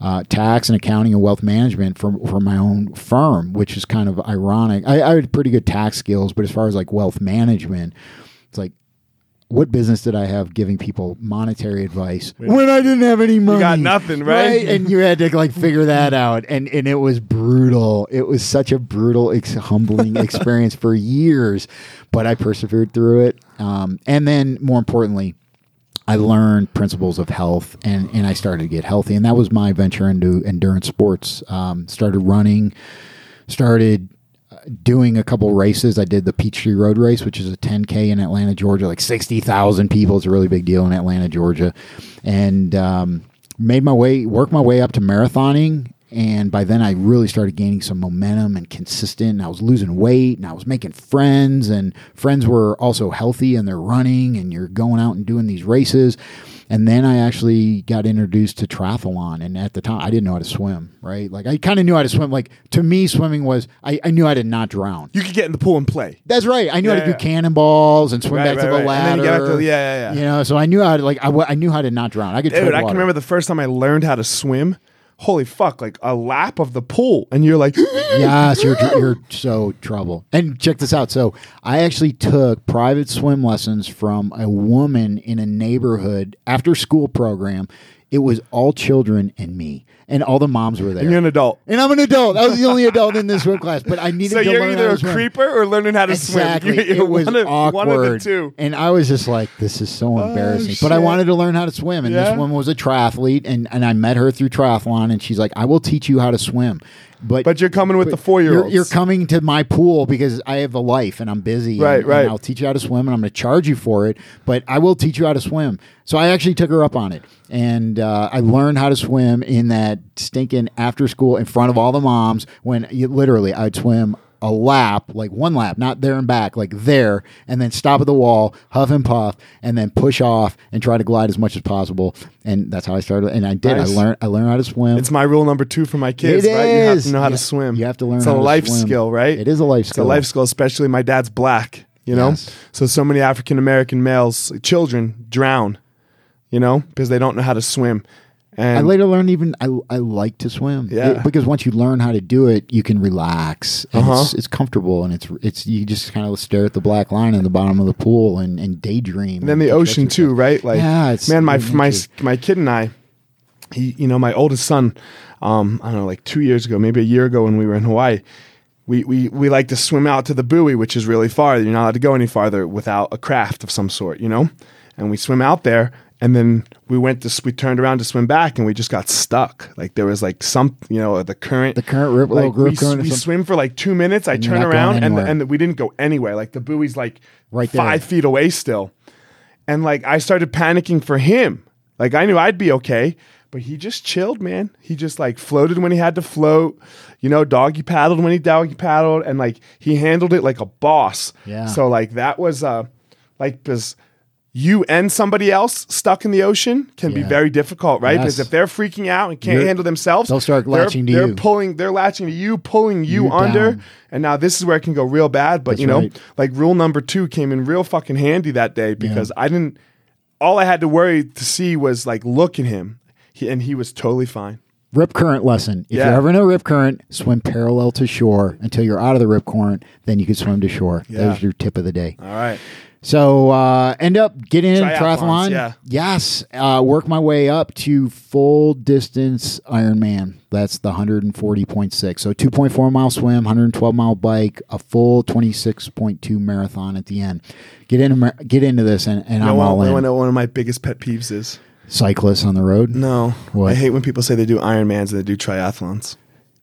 uh, tax and accounting and wealth management for, for my own firm which is kind of ironic I, I had pretty good tax skills but as far as like wealth management it's like what business did I have giving people monetary advice when I didn't have any money? You got nothing, right? And you had to like figure that out, and and it was brutal. It was such a brutal, ex- humbling experience for years, but I persevered through it. Um, and then, more importantly, I learned principles of health, and and I started to get healthy, and that was my venture into endurance sports. Um, started running, started doing a couple races. I did the Peachtree Road Race, which is a 10K in Atlanta, Georgia, like 60,000 people. It's a really big deal in Atlanta, Georgia. And um, made my way, worked my way up to marathoning. And by then, I really started gaining some momentum and consistent. And I was losing weight and I was making friends, and friends were also healthy and they're running, and you're going out and doing these races. And then I actually got introduced to triathlon. And at the time, I didn't know how to swim, right? Like, I kind of knew how to swim. Like, to me, swimming was, I, I knew how to not drown. You could get in the pool and play. That's right. I knew how Yeah, to do cannonballs and swim Right, back right, to the right. And ladder. then you get to- yeah, yeah, yeah. You know, so I knew how to, like, I, I knew how to not drown. I could Dude, I can remember the first time I learned how to swim. Holy fuck, like a lap of the pool. And you're like, yes, you're you're so trouble. And check this out. So I actually took private swim lessons from a woman in a neighborhood after school program. It was all children and me, and all the moms were there. you're an adult. and I'm an adult. I was the only adult in this swim class, but I needed to learn. So to you're learn either how a swim. creeper or learning how to Exactly. swim. You're, you're it was one, of, awkward. one of the two. And I was just like, this is so embarrassing. but I wanted to learn how to swim. And Yeah? this woman was a triathlete. And, and I met her through triathlon. And she's like, I will teach you how to swim. But, But you're coming with the four year you're, olds. you're coming to my pool because I have a life and I'm busy. Right, and, right. And I'll teach you how to swim and I'm going to charge you for it. But I will teach you how to swim. So I actually took her up on it. And uh, I learned how to swim in that stinking after school in front of all the moms when you, literally I'd swim a lap, like one lap, not there and back, like there, and then stop at the wall, huff and puff, and then push off and try to glide as much as possible. And that's how I started. And I did. Nice. I learned. I learned how to swim. It's my rule number two for my kids, It right? You have to know how Yeah. to swim. You have to learn It's how a to life skill, right? It is a life It's a life skill, especially my dad's black, you know? Yes. So, so many African American males, children, drown, you know, because they don't know how to swim. And I later learned even I, I like to swim. Yeah. It- because once you learn how to do it, you can relax Uh-huh. it's, it's comfortable and it's it's you just kind of stare at the black line in the bottom of the pool and, and daydream. And then the ocean too, right? Like, Yeah, it's man, my my my kid and I, he, you know, my oldest son, um, I don't know, like two years ago, maybe a year ago when we were in Hawaii, we we we like to swim out to the buoy, which is really far. You're not allowed to go any farther without a craft of some sort, you know. And we swim out there, and then we went to we turned around to swim back, and we just got stuck. Like there was like some, you know, the current, The current rip- like we, current we swim for like two minutes. I turn around, and and we didn't go anywhere. Like the buoy's like Right there. five feet away still. And like I started panicking for him. Like I knew I'd be okay, but he just chilled, man. He just like floated when he had to float, you know, doggy paddled when he doggy paddled, and like he handled it like a boss. Yeah. So like that was uh like because you and somebody else stuck in the ocean can be very difficult, right? Yes. Because if they're freaking out and can't You're- handle themselves, they'll start latching to they're you. pulling, they're latching to you, pulling you, You under. down. And now this is where it can go real bad. But That's you know, right. like rule number two came in real fucking handy that day because I didn't. All I had to worry to see was like look at him, he, and he was totally fine. Rip current lesson. If Yeah. you're ever in a rip current, swim parallel to shore until you're out of the rip current. Then you can swim to shore. Yeah. There's your tip of the day. All right, So uh, end up getting in triathlon. yeah. Yes. Uh, work my way up to full distance Ironman. That's the 140.6. So 2.4 mile swim, 112 mile bike, a full 26.2 marathon at the end. Get into get into this, and, and I'm all in. know one of my biggest pet peeves is? Cyclists on the road. No, What? I hate when people say they do Ironmans and they do triathlons.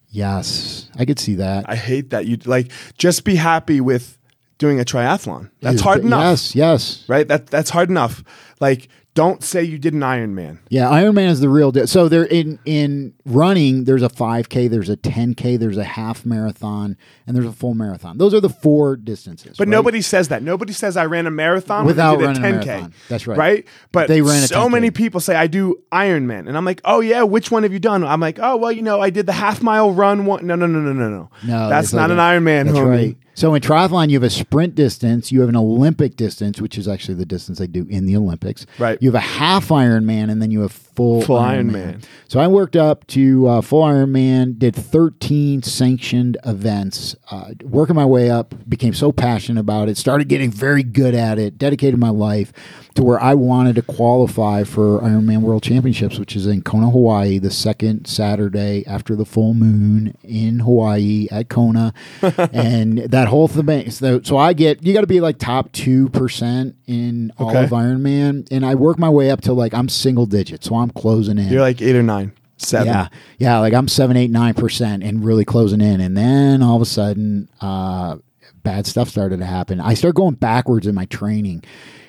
Yes, I could see that. I hate that. You like just be happy with doing a triathlon. That's hard enough, Yes, yes. right? That that's hard enough. Like, don't say you did an Ironman. Yeah, Ironman is the real deal. So there in in running, there's a 5K, there's a 10K, there's a half marathon, and there's a full marathon. Those are the four distances. But right? nobody says that. Nobody says I ran a marathon Without running a 10K. marathon. That's right. Right? But They ran a so 10K. many people say I do Ironman, and I'm like, oh yeah, which one have you done? I'm like, oh well, you know, I did the half mile run one. No, no, no, no, no, no. No, that's not an a- Ironman, homie. right. So in triathlon, you have a sprint distance, you have an Olympic distance, which is actually the distance they do in the Olympics. Right. You have a half Ironman, and then you have full Full Ironman. Ironman. So I worked up to uh, full Ironman, did 13 sanctioned events, uh, working my way up, became so passionate about it, started getting very good at it, dedicated my life to where I wanted to qualify for Ironman World Championships, which is in Kona, Hawaii, the second Saturday after the full moon in Hawaii at Kona. and that whole thing. So, so I get, you got to be like top 2% in all Okay. of Ironman. And I work my way up to like, I'm single digits. So I'm closing in. You're like eight or nine. Seven. Yeah, yeah. Like I'm seven, eight, nine percent, and really closing in, and then all of a sudden, uh, bad stuff started to happen. I start going backwards in my training,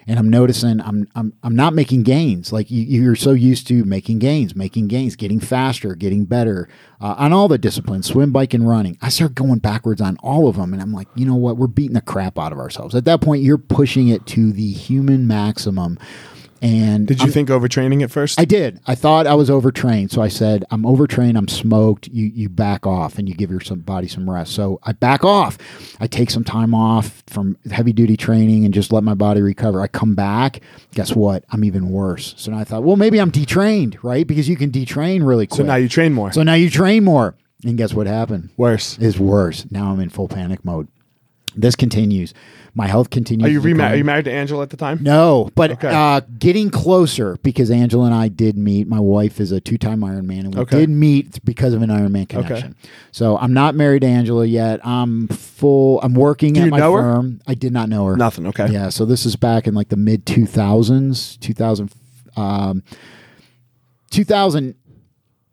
and I'm noticing I'm I'm I'm not making gains. Like you, you're so used to making gains, making gains, getting faster, getting better uh, on all the disciplines, swim, bike, and running. I start going backwards on all of them, and I'm like, you know what? We're beating the crap out of ourselves. At that point, you're pushing it to the human maximum. And Did you I'm- think overtraining at first? I did. I thought I was overtrained, so I said, "I'm overtrained. I'm smoked. You you back off and you give your some body some rest." So I back off. I take some time off from heavy duty training and just let my body recover. I come back. Guess what? I'm even worse. So now I thought, well, maybe I'm detrained, right? Because you can detrain really quick. so now you train more. so now you train more, and guess what happened? Worse. Is worse. Now I'm in full panic mode. This continues. My health continues. Are you remarried? Are you married to Angela at the time? No, but Okay. uh, getting closer because Angela and I did meet. My wife is a two-time Ironman, and we Okay. did meet because of an Ironman connection. So I'm not married to Angela yet. I'm full. I'm working Do at my know her? firm. I did not know her. Nothing. Okay. Yeah. So this is back in like the mid 2000s, 2000, um, 2000.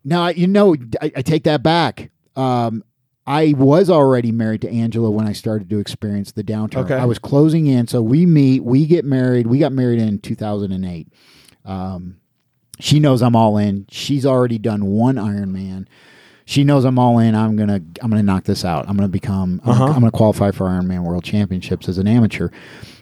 Now you know I, I take that back. Um, I was already married to Angela when I started to experience the downturn. Okay. I was closing in, so we meet, we get married. We got married in 2008. Um, she knows I'm all in. She's already done one Ironman. She knows I'm all in. I'm gonna I'm gonna knock this out. I'm gonna become I'm, Uh-huh. gonna, I'm gonna qualify for Ironman World Championships as an amateur.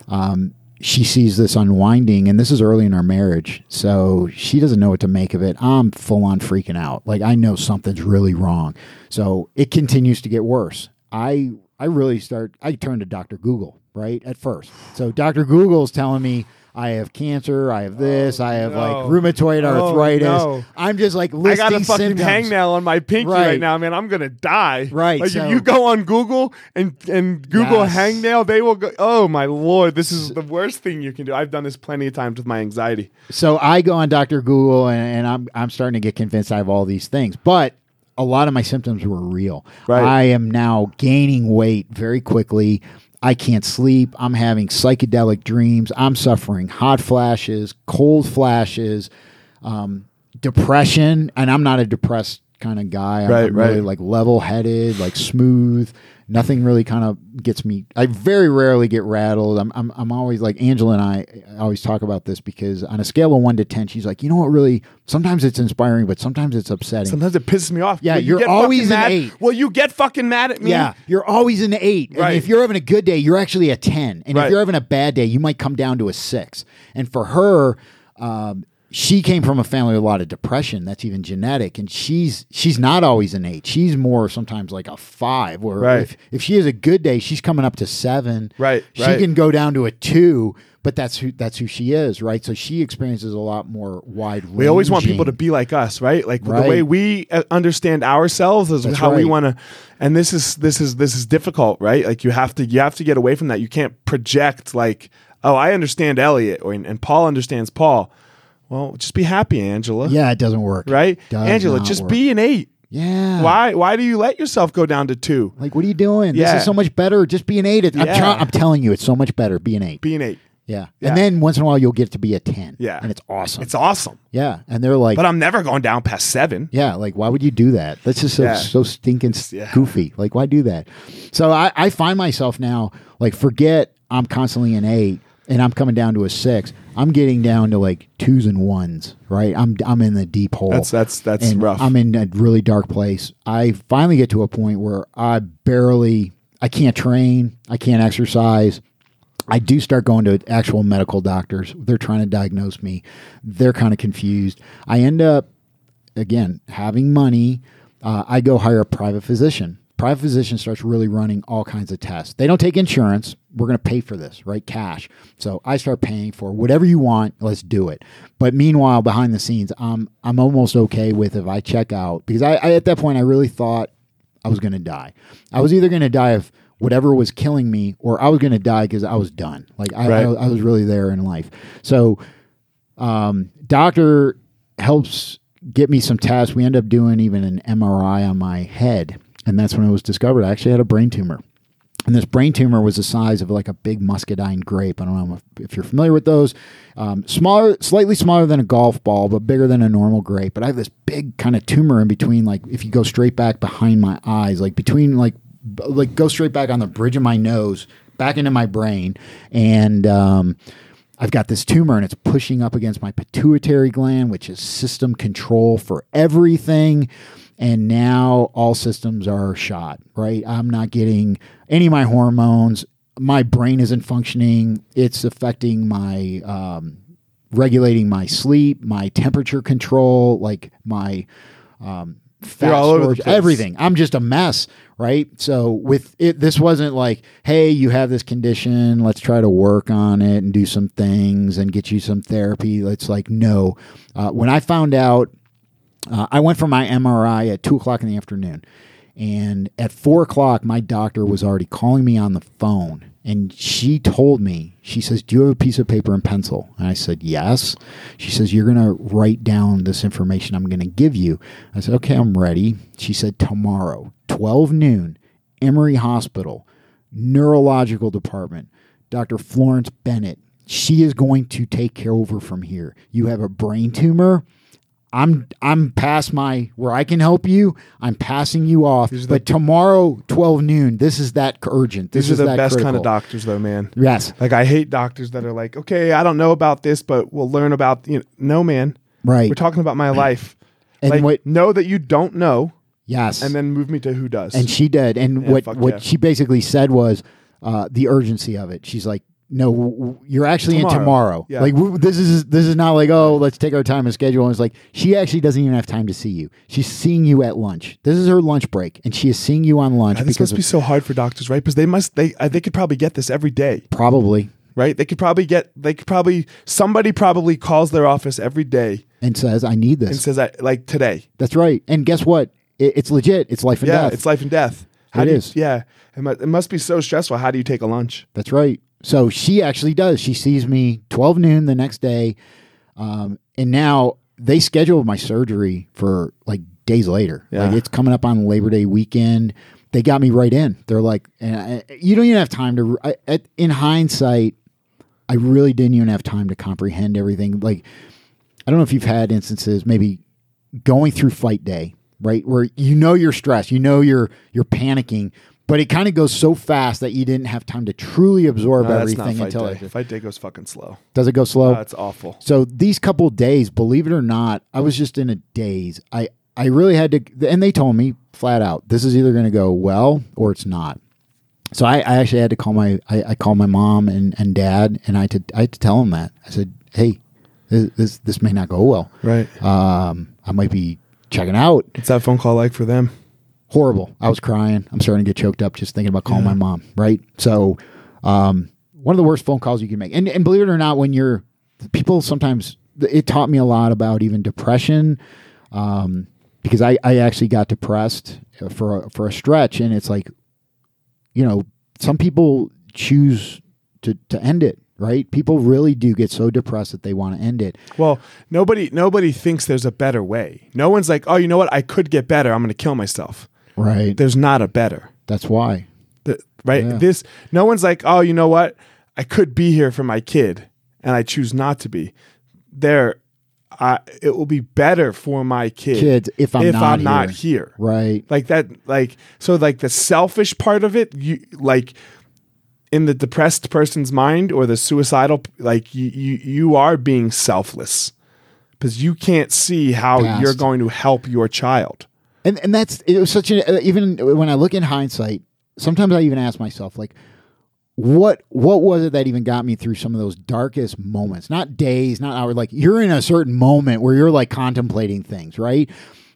Um, she sees this unwinding, and this is early in our marriage, so she doesn't know what to make of it. I'm full on freaking out. Like I know something's really wrong. So it continues to get worse. I I really start. I turn to Doctor Google right at first. So Doctor Google's telling me. I have cancer. I have this. Oh, I have like no. rheumatoid Oh, arthritis. no. I'm just like I got a fucking symptoms. hangnail on my pinky right. Right. now, man. I'm gonna die. Right, Like so- if you go on Google and and Google Yes. hangnail, they will go. Oh my lord, this is the worst thing you can do. I've done this plenty of times with my anxiety. So I go on Dr. Google and, and I'm I'm starting to get convinced I have all these things. But a lot of my symptoms were real. Right. I am now gaining weight very quickly. I can't sleep. I'm having psychedelic dreams. I'm suffering hot flashes, cold flashes, um, depression. And I'm not a depressed kind of guy. I'm Right, really right. like level headed, like smooth. Nothing really kind of gets me. I very rarely get rattled. I'm, I'm, I'm always like Angela and I always talk about this because on a scale of one to ten, she's like, you know what? Really, sometimes it's inspiring, but sometimes it's upsetting. Sometimes it pisses me off. Yeah, you you're get always an mad. eight. Well, you get fucking mad at me. Yeah, you're always an eight. And Right. if you're having a good day, you're actually a 10. And Right. if you're having a bad day, you might come down to a six. And for her, um, she came from a family with a lot of depression. That's even genetic. And she's she's not always an eight. She's more sometimes like a five. Where Right. if, if she has a good day, she's coming up to seven. Right, She right. can go down to a two, but that's who that's who she is, right? So she experiences a lot more wide. Range. We always want people to be like us, right? Like the way we uh, understand ourselves is That's how we want to. And this is this is this is difficult, right? Like you have to you have to get away from that. You can't project like, oh, I understand Elliot, or and Paul understands Paul. Well, just be happy, Angela. Yeah, it doesn't work. Right, Does Angela. Just work. be an eight. Yeah. Why why do you let yourself go down to two? Like, what are you doing? This Yeah. is so much better. Just be an eight. I'm, Yeah. try- I'm telling you, it's so much better. Be an eight. Be an eight. yeah. Yeah. And then once in a while, you'll get to be a 10. Yeah. And it's awesome. It's awesome, yeah. And they're like, but I'm never going down past seven. yeah, like, why would you do that? That's just so, Yeah. so stinking Yeah. goofy. Like, why do that? So I, I find myself now, like, forget I'm constantly an eight and I'm coming down to a six. I'm getting down to like twos and ones, right? I'm, I'm in the deep hole. That's that's that's and rough. I'm in a really dark place. I finally get to a point where I barely, I can't train, I can't exercise. I do start going to actual medical doctors. They're trying to diagnose me. They're kind of confused. I end up, again, having money. Uh, I go hire a private physician. Private physician starts really running all kinds of tests. They don't take insurance. We're going to pay for this, right? Cash. So I start paying for whatever you want. Let's do it. But meanwhile, behind the scenes, I'm I'm almost okay with if I check out because I, I at that point I really thought I was going to die. I was either going to die of whatever was killing me, or I was going to die because I was done. Like I, Right. I, I was really there in life. So, um, doctor helps get me some tests. We end up doing even an MRI on my head, and that's when it was discovered I actually had a brain tumor. And this brain tumor was the size of like a big muscadine grape. I don't know if, you're familiar with those. Um, smaller, slightly smaller than a golf ball, but bigger than a normal grape. But I have this big kind of tumor in between, like if you go straight back behind my eyes, like between like like go straight back on the bridge of my nose, back into my brain, and um, I've got this tumor and it's pushing up against my pituitary gland, which is system control for everything. And now all systems are shot, right? I'm not getting any of my hormones. My brain isn't functioning. It's affecting my, um, regulating my sleep, my temperature control, like my, um, fat storage, everything. I'm just a mess, right? So with it, this wasn't like, hey, you have this condition, let's try to work on it and do some things and get you some therapy. It's like, no. Uh, when I found out, uh, I went for my MRI at two o'clock in the afternoon, and at four o'clock, my doctor was already calling me on the phone. And she told me, she says, Do you have a piece of paper and pencil? And I said, Yes. She says, You're going to write down this information I'm going to give you. I said, Okay, I'm ready. She said, Tomorrow, 12 noon, Emory Hospital, neurological department, Dr. Florence Bennett. She is going to take care over from here. You have a brain tumor. I'm I'm past my where I can help you. I'm passing you off. Are But tomorrow, 12 noon, this is that urgent. This These is are the that best kind of doctors, though, man. Yes, Like I hate doctors that are like, okay, I don't know about this, but we'll learn about. You know, no, man, right. we're talking about my life. And like, what- know that you don't know, yes, and then move me to who does. and she did. And Yeah, what what yeah. she basically said was uh, the urgency of it. She's like, "No, you're actually in Tomorrow. tomorrow. Yeah. Like w- this is this is not like oh, let's take our time and schedule." And it's like she actually doesn't even have time to see you. She's seeing you at lunch. This is her lunch break, and she is seeing you on lunch this must be so hard for doctors, right? Because they must they they could probably get this every day, probably right? They could probably get they could probably somebody probably calls their office every day and says, "I need this." and says, "I like today." That's right. And guess what? It, it's legit. It's life and Yeah, death. it's life and death. How It you, is. Yeah, it must, it must be so stressful. How do you take a lunch? That's right. So she actually does. She sees me 12 noon the next day. Um, and now they scheduled my surgery for like days later. Yeah. Like it's coming up on Labor Day weekend. They got me right in. They're like, and I, you don't even have time to, I, at, in hindsight, I really didn't even have time to comprehend everything. Like, I don't know if you've had instances, maybe going through fight day, right, where you know you're stressed, you know you're you're panicking, but it kind of goes so fast that you didn't have time to truly absorb No, everything fight until day. it Fight day goes fucking slow. does it go slow. That's it's awful. so these couple days, believe it or not, I was just in a daze. I I really had to, and they told me flat out, this is either going to go well or it's not. So I, I actually had to call my I, I called my mom and, and dad, and I had to I had to tell them that I said, hey, this this, this may not go well. Right. Um, I might be checking out. What's that phone call like for them? Horrible. I was crying. I'm starting to get choked up just thinking about calling my mom. Right. So, um, one of the worst phone calls you can make. And and believe it or not, when you're people sometimes it taught me a lot about even depression. Um, because I, I actually got depressed for a, for a stretch, and it's like, you know, some people choose to to end it. Right? People really do get so depressed that they want to end it. Well, nobody nobody thinks there's a better way. No one's like, oh, you know what? I could get better. I'm going to kill myself. Right. There's not a better. That's why. The- right? Yeah. This no one's like, oh, you know what? I could be here for my kid, and I choose not to be. There, I it will be better for my kid Kids, if I'm if not I'm not here. here. Right. Like that. Like so. Like the selfish part of it. You like in the depressed person's mind or the suicidal. Like you you you are being selfless because you can't see how Past. you're going to help your child. And and that's it was such an uh, even when I look in hindsight, sometimes I even ask myself like, what what was it that even got me through some of those darkest moments? Not days, not hours. Like you're in a certain moment where you're like contemplating things, right?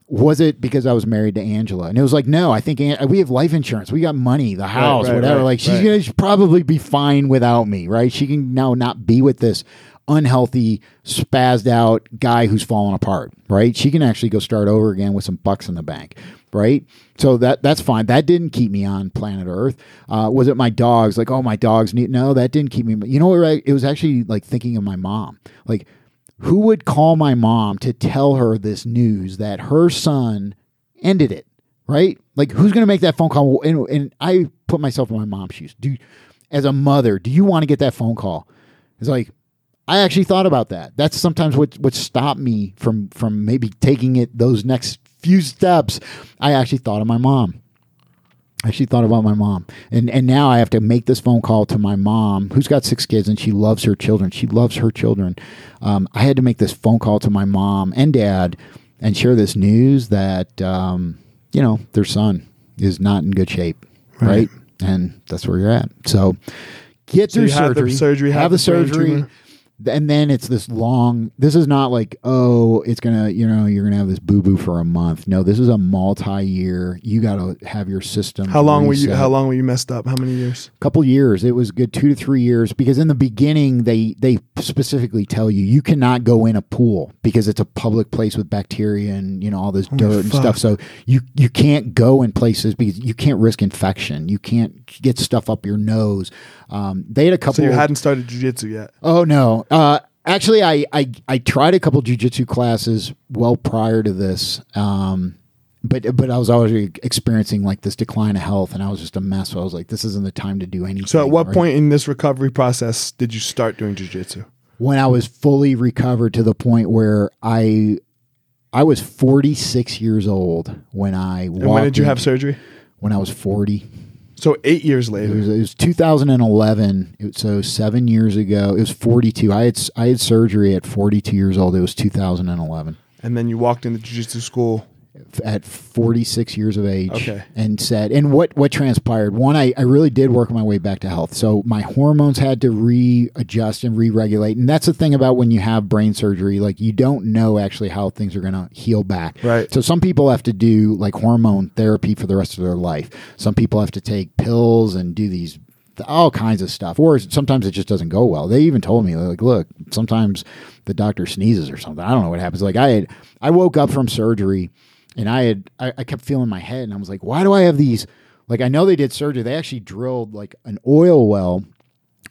Was it because I was married to Angela? And it was like, no, I think An- we have life insurance. We got money, the house, right, whatever. right, like she's right. gonna she'd probably be fine without me, right? She can now not be with this unhealthy, spazzed out guy who's fallen apart, right? She can actually go start over again with some bucks in the bank, right? So that that's fine. That didn't keep me on planet Earth. Uh, was it my dogs? Like, oh, my dogs need no. That didn't keep me. You know what? Right? It was actually like thinking of my mom. Like, who would call my mom to tell her this news that her son ended it? Right? Like, who's going to make that phone call? And, and I put myself in my mom's shoes. Do as a mother, do you want to get that phone call? It's like I actually thought about that. That's sometimes what what stopped me from from maybe taking it those next few steps. I actually thought of my mom. I actually thought about my mom, and and now I have to make this phone call to my mom, who's got six kids, and she loves her children. She loves her children. Um, I had to make this phone call to my mom and dad, and share this news that um, you know their son is not in good shape, right? Right. And that's where you're at. So get So through you have the surgery, surgery, have, have the surgery, tumor. And then it's this long. This is not like oh, it's gonna you know you're gonna have this boo boo for a month. No, this is a multi year. You got to have your system. How long were you? How long were you messed up? How many years? A couple years it was good two to three years because in the beginning they they specifically tell you you cannot go in a pool because it's a public place with bacteria and you know all this oh dirt and fuck. stuff so you you can't go in places because you can't risk infection you can't get stuff up your nose um, they had a couple So you hadn't started jujitsu yet. Oh no. Uh, actually, I, I I tried a couple jujitsu classes well prior to this, um, but but I was already experiencing like this decline of health, and I was just a mess. So I was like, this isn't the time to do anything. So at what right? point in this recovery process did you start doing jujitsu? When I was fully recovered to the point where I. I was 46 years old when I And when did you have surgery? when I was 40. So eight years It later. was, it was 2011. It so seven years ago. It was 42. I had I had surgery at 42 years old. It was 2011. and then you walked into jiu-jitsu school at 46 years of age Okay. and said and what what transpired? One I, I really did work my way back to health. So my hormones had to readjust and re-regulate. And that's the thing about when you have brain surgery like you don't know actually how things are going to heal back. Right. so some people have to do like hormone therapy for the rest of their life. Some people have to take pills and do these all kinds of stuff. Or sometimes it just doesn't go well. They even told me like look sometimes the doctor sneezes or something. I don't know what happens. Like i had i woke up from surgery and i had I, I kept feeling my head and i was like why do i have these like i know they did surgery they actually drilled like an oil well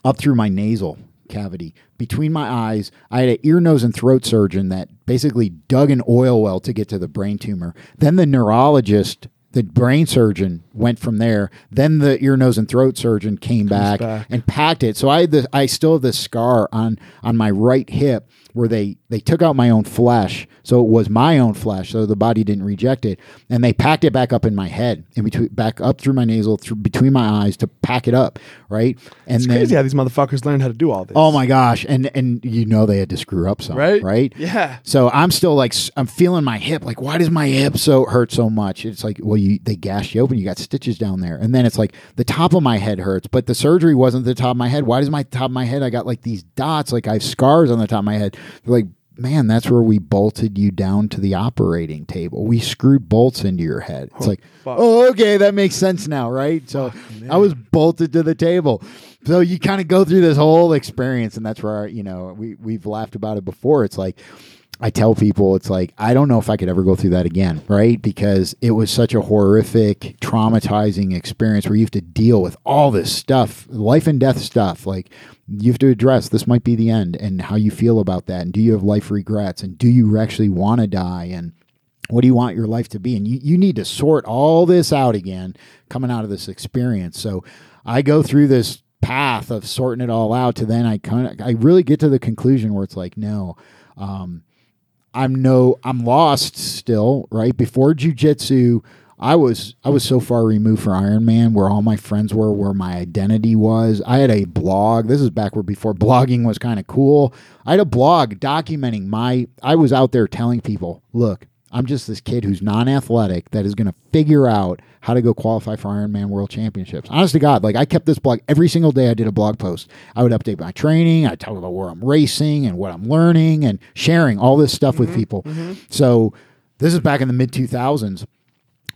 up through my nasal cavity between my eyes. I had an ear, nose, and throat surgeon that basically dug an oil well to get to the brain tumor. Then the neurologist, the brain surgeon, went from there. Then the ear, nose, and throat surgeon came back, back. and packed it. So I the, I still have this scar on on my right hip where they they took out my own flesh. So it was my own flesh. So the body didn't reject it, and they packed it back up in my head, in between, back up through my nasal, through between my eyes to pack it up, right? And It's then, crazy how these motherfuckers learned how to do all this. Oh my gosh! And and you know they had to screw up some, Right? Right? Yeah. So I'm still like I'm feeling my hip. Like, why does my hip so hurt so much? It's like, well, you they gashed you open. You got stitches down there, and then it's like the top of my head hurts, but the surgery wasn't the top of my head. Why does my top of my head? I got like these dots, like I have scars on the top of my head. They're like, man, that's where we bolted you down to the operating table. We screwed bolts into your head. It's oh, like, fuck. oh, okay, that makes sense now, right? So I was bolted to the table. So you kind of go through this whole experience, and that's where you know we we've laughed about it before. It's like I tell people, it's like I don't know if I could ever go through that again, right? Because it was such a horrific, traumatizing experience where you have to deal with all this stuff, life and death stuff. Like you have to address this might be the end, and how you feel about that, and do you have life regrets, and do you actually want to die, and what do you want your life to be and you, you need to sort all this out again coming out of this experience so i go through this path of sorting it all out to then i kind of i really get to the conclusion where it's like no um, i'm no i'm lost still right before jujitsu I was I was so far removed from Ironman where all my friends were, where my identity was. I had a blog. This is back where before blogging was kind of cool. I had a blog documenting my I was out there telling people, look, I'm just this kid who's non-athletic that is going to figure out how to go qualify for Ironman World Championships. Honest to God, like I kept this blog every single day. I did a blog post. I would update my training. I talk about where I'm racing and what I'm learning and sharing all this stuff with mm-hmm, people. Mm-hmm. So this is back in the mid 2000s.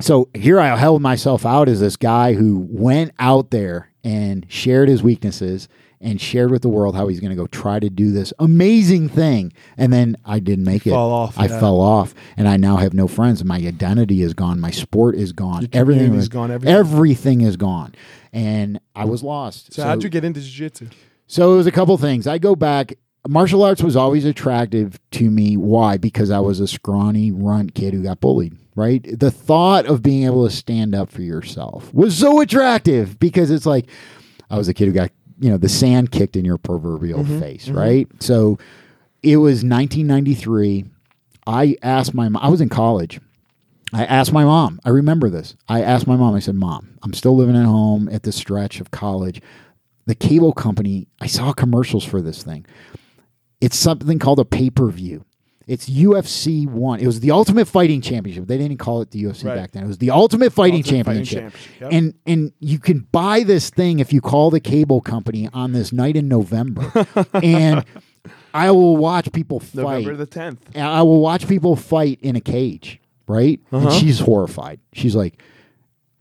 So here I held myself out as this guy who went out there and shared his weaknesses and shared with the world how he's going to go try to do this amazing thing. And then I didn't make it. Fall off, I yeah. fell off, and I now have no friends. My identity is gone. My sport is gone. everything is gone, everything. Everything is gone, and I was lost. So, how'd you get into jiu-jitsu? So it was a couple things. I go back martial arts was always attractive to me. Why? Because I was a scrawny runt kid who got bullied. Right. The thought of being able to stand up for yourself was so attractive because it's like I was a kid who got you know the sand kicked in your proverbial mm-hmm. face. Mm-hmm. Right. So it was 1993. I asked my mom. I was in college. I asked my mom. I remember this. I asked my mom. I said, "Mom, I'm still living at home at the stretch of college. The cable company. I saw commercials for this thing. It's something called a pay per view. It's UFC one. It was the Ultimate Fighting Championship. They didn't call it the UFC Right. back then. It was the Ultimate Fighting Ultimate Fighting Championship. Championship, yep. And and you can buy this thing if you call the cable company on this night in November, and I will watch people fight. November the tenth. I will watch people fight in a cage, right? Uh-huh. And she's horrified. She's like,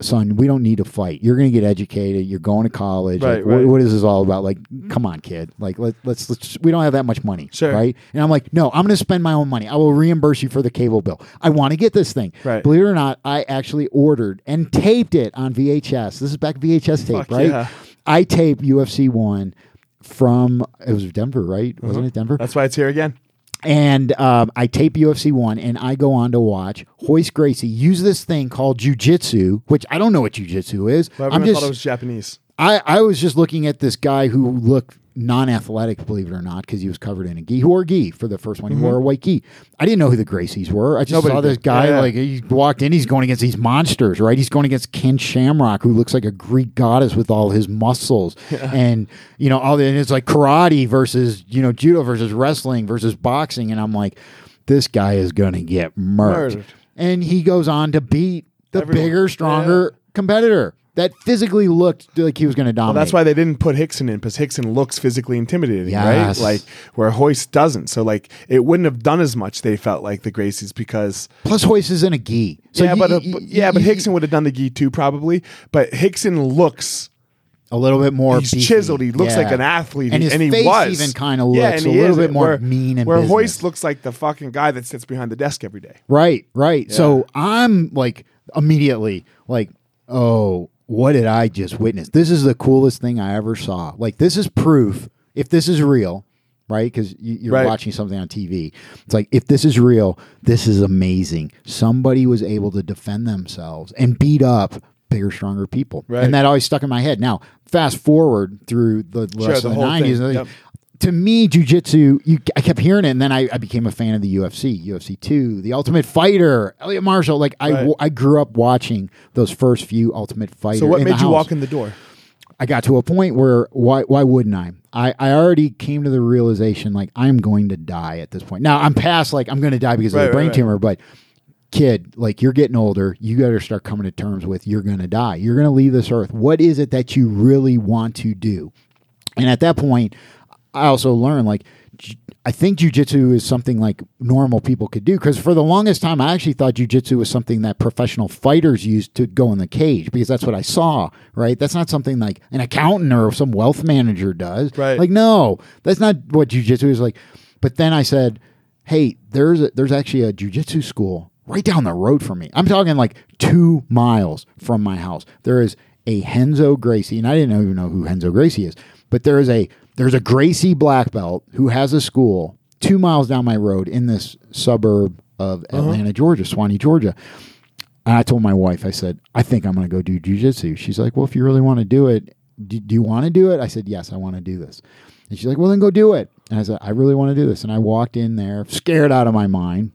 "Son, we don't need to fight. You're going to get educated. You're going to college. Right, like, what- what is this all about? Like, come on, kid. Like, let, let's let's. We don't have that much money, Sure. right? And I'm like, no, I'm going to spend my own money. I will reimburse you for the cable bill. I want to get this thing. Right. Believe it or not, I actually ordered and taped it on VHS. This is back VHS tape, Fuck right? yeah. I taped UFC one from it was Denver, right? Wasn't mm-hmm. it Denver? That's why it's here again. And um, I tape UFC one, and I go on to watch Royce Gracie use this thing called jujitsu, which I don't know what jujitsu is. Well, I'm just thought it was Japanese. I, I was just looking at this guy who looked non-athletic, believe it or not, because he was covered in a gi. He wore a gi for the first one. He wore a white gi. I didn't know who the Gracies were. I just Mm-hmm. Nobody saw this did. guy Yeah, yeah. like he walked in. He's going against these monsters, right? He's going against Ken Shamrock, who looks like a Greek goddess with all his muscles, and you know all the. And it's like karate versus you know judo versus wrestling versus boxing, and I'm like, this guy is gonna get murdered. Murdered. And he goes on to beat the Everyone. bigger, stronger competitor that physically looked like he was going to dominate. Well, that's why they didn't put Rickson in because Rickson looks physically intimidating, Yes. right? Like where Royce doesn't. So like it wouldn't have done as much. They felt like the Gracies because Plus, Royce is in a gi. So yeah, but, uh, but- yeah, but Rickson would have done the gi too probably. But Rickson looks a little bit more. he's beefy. chiseled. He looks Yeah. like an athlete, and his he face was even kind of Yeah, looks and a little is. bit more Where- mean and where business. Royce looks like the fucking guy that sits behind the desk every day. Right, right. So I'm like immediately like, oh, what did I just witness? This is the coolest thing I ever saw. Like this is proof if this is real, right? Because you, you're Right. watching something on TV. It's like if this is real, this is amazing. Somebody was able to defend themselves and beat up bigger, stronger people, Right. and that always stuck in my head. Now, fast forward through the rest Sure, of the the whole thing. nineties Yep. To me, jujitsu, you, I kept hearing it, and then I, I became a fan of the UFC, UFC two, the Ultimate Fighter, Elliot Marshall. Like I, Right. I grew up watching those first few Ultimate Fighter. So what made you house. walk in the door? I got to a point where why why wouldn't I? I, I already came to the realization like I'm going to die at this point. Now I'm past like I'm going to die because of Right, a right, brain right. tumor, but kid, like you're getting older, you got to start coming to terms with you're going to die. You're going to leave this earth. What is it that you really want to do? And at that point, I also learned like I think jujitsu is something like normal people could do because for the longest time I actually thought jujitsu was something that professional fighters used to go in the cage because that's what I saw. Right? That's not something like an accountant or some wealth manager does. Right. Like no, that's not what jujitsu is like. But then I said, hey, there's a, there's actually a jujitsu school right down the road from me. I'm talking like two miles from my house. There is a Renzo Gracie, and I didn't even know who Renzo Gracie is, but there is a there's a Gracie black belt who has a school two miles down my road in this suburb of uh-huh. Atlanta, Georgia, Suwanee, Georgia. And I told my wife, I said, I think I'm going to go do jujitsu. She's like, Well, if you really want to do it, do, do you want to do it? I said, Yes, I want to do this. And she's like, Well, then go do it. And I said, I really want to do this. And I walked in there, scared out of my mind.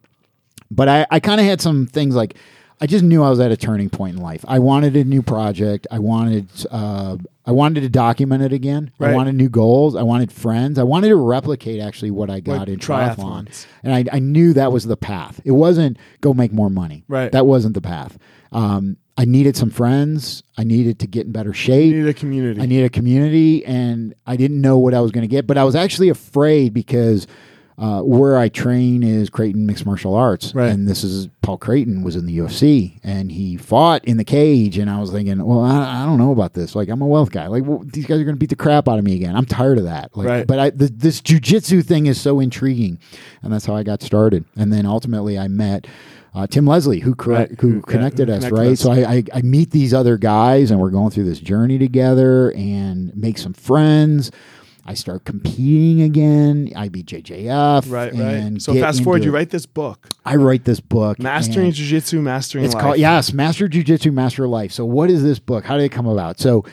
But I, I kind of had some things like, I just knew I was at a turning point in life. I wanted a new project. I wanted, uh, I wanted to document it again. I wanted new goals. I wanted friends. I wanted to replicate actually what I got Like in triathlon. triathlons. And I, I knew that was the path. It wasn't go make more money. Right. That wasn't the path. Um, I needed some friends. I needed to get in better shape. I need a community. I needed a community, and I didn't know what I was going to get. But I was actually afraid because uh, where I train is Creighton Mixed Martial Arts, Right. and this is Paul Creighton was in the UFC, and he fought in the cage, and I was thinking, well, I, I don't know about this. Like, I'm a wealth guy. Like, well, these guys are going to beat the crap out of me again. I'm tired of that. Like, Right. But I, th- this jujitsu thing is so intriguing, and that's how I got started. And then ultimately, I met. Uh, Tim Leslie, who correct, Right. who yeah, connected who us, connected right? us. So I, I, I meet these other guys, and we're going through this journey together, and make some friends. I start competing again. IBJJF. Right, and right. So fast forward, you it. write this book, I write this book. Mastering and Jiu-Jitsu, Mastering It's Life. called yes, Master Jiu Jitsu, Master Life. So what is this book? How did it come about? So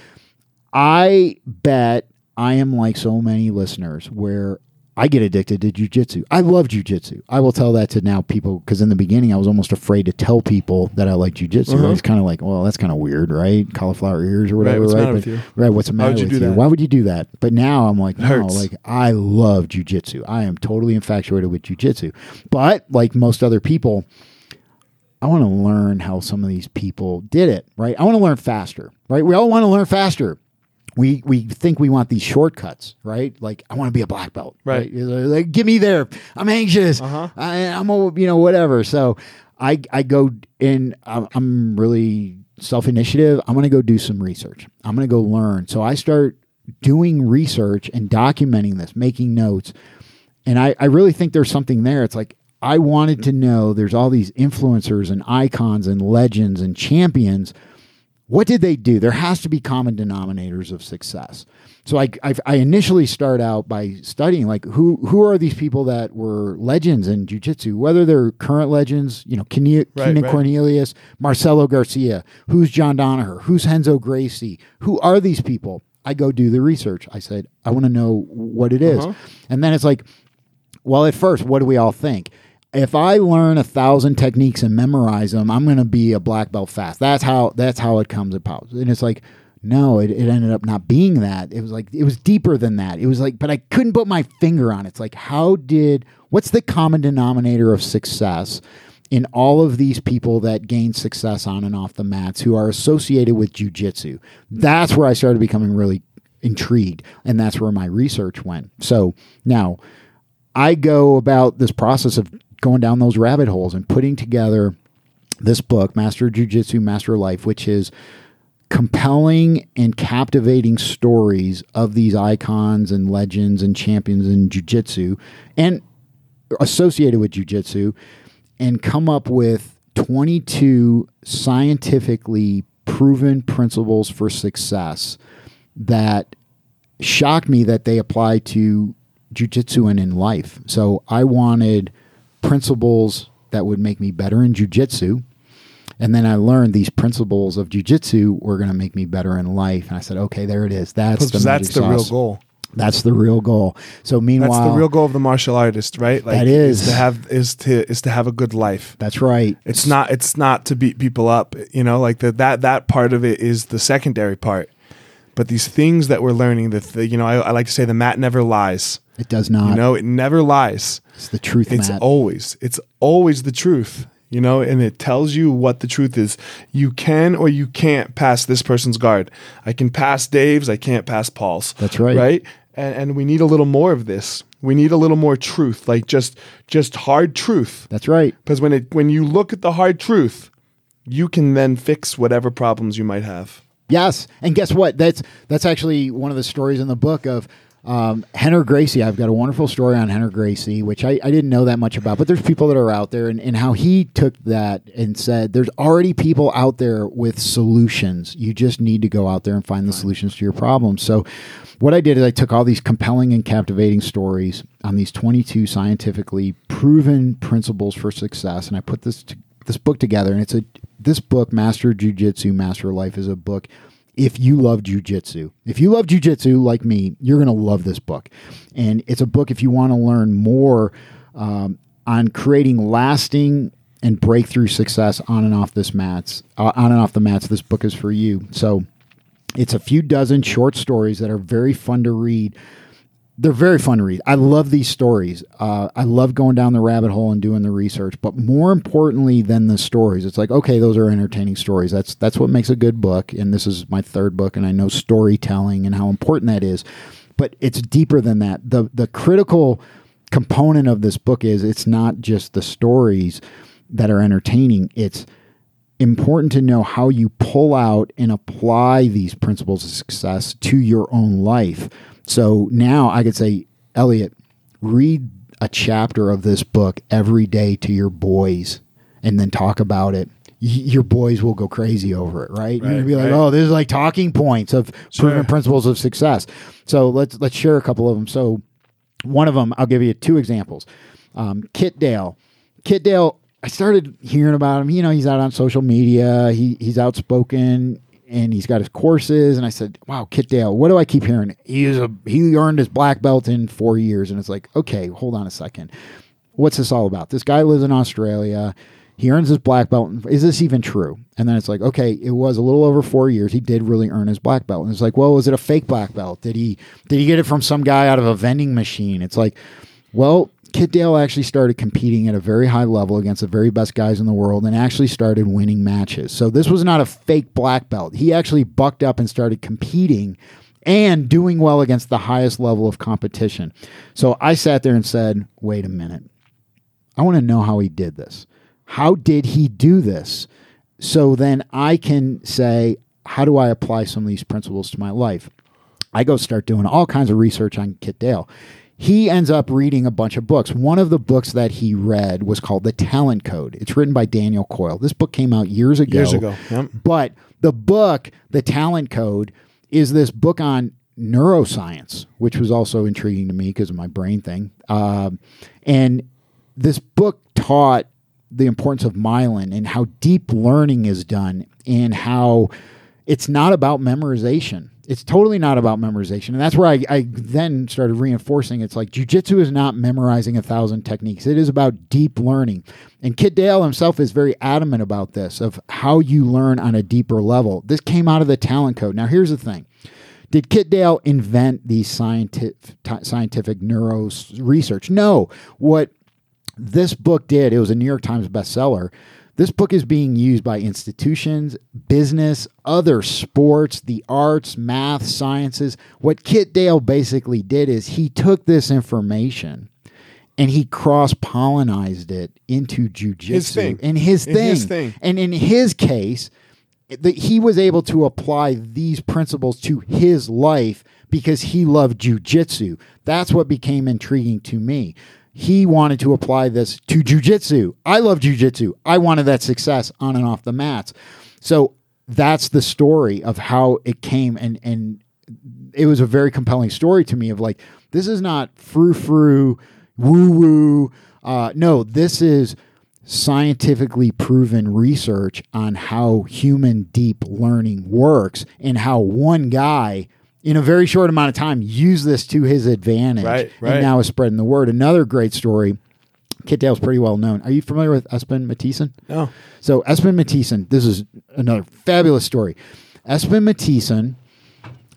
I bet I am like so many listeners where I get addicted to jujitsu. I love jujitsu. I will tell that to now people because in the beginning I was almost afraid to tell people that I like jujitsu. Uh-huh. It's kind of like, well, that's kind of weird, right? Cauliflower ears or whatever, what's right? But- you? Right, what's the matter you with you? that? Why would you do that? But now I'm like, no, like I love jujitsu. I am totally infatuated with jujitsu. But like most other people, I want to learn how some of these people did it, right? I want to learn faster, right? We all want to learn faster. We we think we want these shortcuts, right? Like I want to be a black belt, Right. Like get me there. I'm anxious. Uh-huh. I, I'm a, you know whatever. So I I go in. I'm, I'm really self initiative. I'm going to go do some research. I'm going to go learn. So I start doing research and documenting this, making notes. And I, I really think there's something there. It's like I wanted to know there's all these influencers and icons and legends and champions. What did they do? There has to be common denominators of success. So I, I, I initially start out by studying like who who are these people that were legends in jujitsu, whether they're current legends, you know, Keenan Right, right. Cornelius, Marcelo Garcia, who's John Danaher, who's Renzo Gracie, who are these people? I go do the research. I said, I want to know what it is. Uh-huh. And then it's like, well, at first, what do we all think? If I learn a thousand techniques and memorize them, I'm going to be a black belt fast. That's how that's how it comes about. And it's like, no, it, it ended up not being that. It was like it was deeper than that. It was like, but I couldn't put my finger on it. It's like, how did what's the common denominator of success in all of these people that gain success on and off the mats who are associated with jujitsu? That's where I started becoming really intrigued, and that's where my research went. So now I go about this process of going down those rabbit holes and putting together this book, Master Jiu Jitsu, Master Life, which is compelling and captivating stories of these icons and legends and champions in Jiu Jitsu and associated with Jiu Jitsu, and come up with 22 scientifically proven principles for success that shocked me that they apply to jujitsu and in life. So I wanted principles that would make me better in jujitsu. And then I learned these principles of jujitsu were going to make me better in life. And I said, okay, there it is. That's the that's the real goal. That's the real goal. So meanwhile, That's the real goal of the martial artist, right? Like That is. to have is to is to have a good life. That's right. It's not it's not to beat people up, you know, like the, that that part of it is the secondary part. But these things that we're learning, that the, you know, I, I like to say the mat never lies. It does not. You know, it never lies. it's the truth, It's Matt. always it's always the truth. You know, and it tells you what the truth is. You can or you can't pass this person's guard. I can pass Dave's, I can't pass Paul's. That's right. Right? And and we need a little more of this. We need a little more truth, like just just hard truth. That's right. Because when it when you look at the hard truth, you can then fix whatever problems you might have. Yes, and guess what? That's that's actually one of the stories in the book of um, Rener Gracie. I've got a wonderful story on Rener Gracie, which I, I didn't know that much about, but there's people that are out there, and, and how he took that and said, "There's already people out there with solutions. You just need to go out there and find the solutions to your problems." So, what I did is I took all these compelling and captivating stories on these 22 scientifically proven principles for success, and I put this to, this book together. And it's a this book, Master Jiu-Jitsu, Master Life, is a book. If you love jujitsu, if you love jujitsu like me, you're to love this book. And it's a book if you want to learn more um, on creating lasting and breakthrough success on and off this mats, uh, on and off the mats. This book is for you. So it's a few dozen short stories that are very fun to read. They're very fun to read. I love these stories. Uh, I love going down the rabbit hole and doing the research. But more importantly than the stories, it's like okay, those are entertaining stories. That's that's what makes a good book. And this is my third book, and I know storytelling and how important that is. But it's deeper than that. the The critical component of this book is it's not just the stories that are entertaining. It's important to know how you pull out and apply these principles of success to your own life. So now I could say, Elliot, read a chapter of this book every day to your boys and then talk about it. your boys will go crazy over it, right? You're gonna be like, right. "Oh, this is like talking points of Sure. proven principles of success." So let's let's share a couple of them. So one of them, I'll give you two examples. Um, Kit Dale. Kit Dale, I started hearing about him. You know, he's out on social media. He he's outspoken and he's got his courses. And I said, "Wow, Kit Dale, what do I keep hearing? He is a he earned his black belt in four years." And it's like, okay, hold on a second. What's this all about? This guy lives in Australia. He earns his black belt. Is this even true? And then it's like, okay, it was a little over four years. He did really earn his black belt. And it's like, well, was it a fake black belt? Did he did he get it from some guy out of a vending machine? It's like, well, Kit Dale actually started competing at a very high level against the very best guys in the world and actually started winning matches. So this was not a fake black belt. He actually bucked up and started competing and doing well against the highest level of competition. So I sat there and said, wait a minute. I want to know how he did this. How did he do this? So then I can say, how do I apply some of these principles to my life? I go start doing all kinds of research on Kit Dale. He ends up reading a bunch of books. One of the books that he read was called The Talent Code. It's written by Daniel Coyle. This book came out years ago. Years ago. Yep. But the book, The Talent Code, is this book on neuroscience, which was also intriguing to me because of my brain thing. Um, and this book taught the importance of myelin and how deep learning is done and how it's not about memorization. It's totally not about memorization. And that's where I, I then started reinforcing it's like jujitsu is not memorizing a thousand techniques. It is about deep learning. And Kit Dale himself is very adamant about this of how you learn on a deeper level. This came out of the talent code. Now here's the thing. Did Kit Dale invent these scientific scientific neuro research? No. What this book did, it was a New York Times bestseller. This book is being used by institutions, business, other sports, the arts, math, sciences. What Kit Dale basically did is he took this information and he cross pollinized it into jujitsu His thing. and his In thing. his thing. And in his case, that he was able to apply these principles to his life because he loved jujitsu. That's what became intriguing to me. He wanted to apply this to jujitsu. I love jujitsu. I wanted that success on and off the mats. So that's the story of how it came and and it was a very compelling story to me of like this is not frou frou woo woo uh, no this is scientifically proven research on how human deep learning works and how one guy in a very short amount of time used this to his advantage Right, right. and now is spreading the word another great story Kit Dale's pretty well known. Are you familiar with Espen Mathiesen? No. So Espen Mathiesen, this is another fabulous story. Espen Mathiesen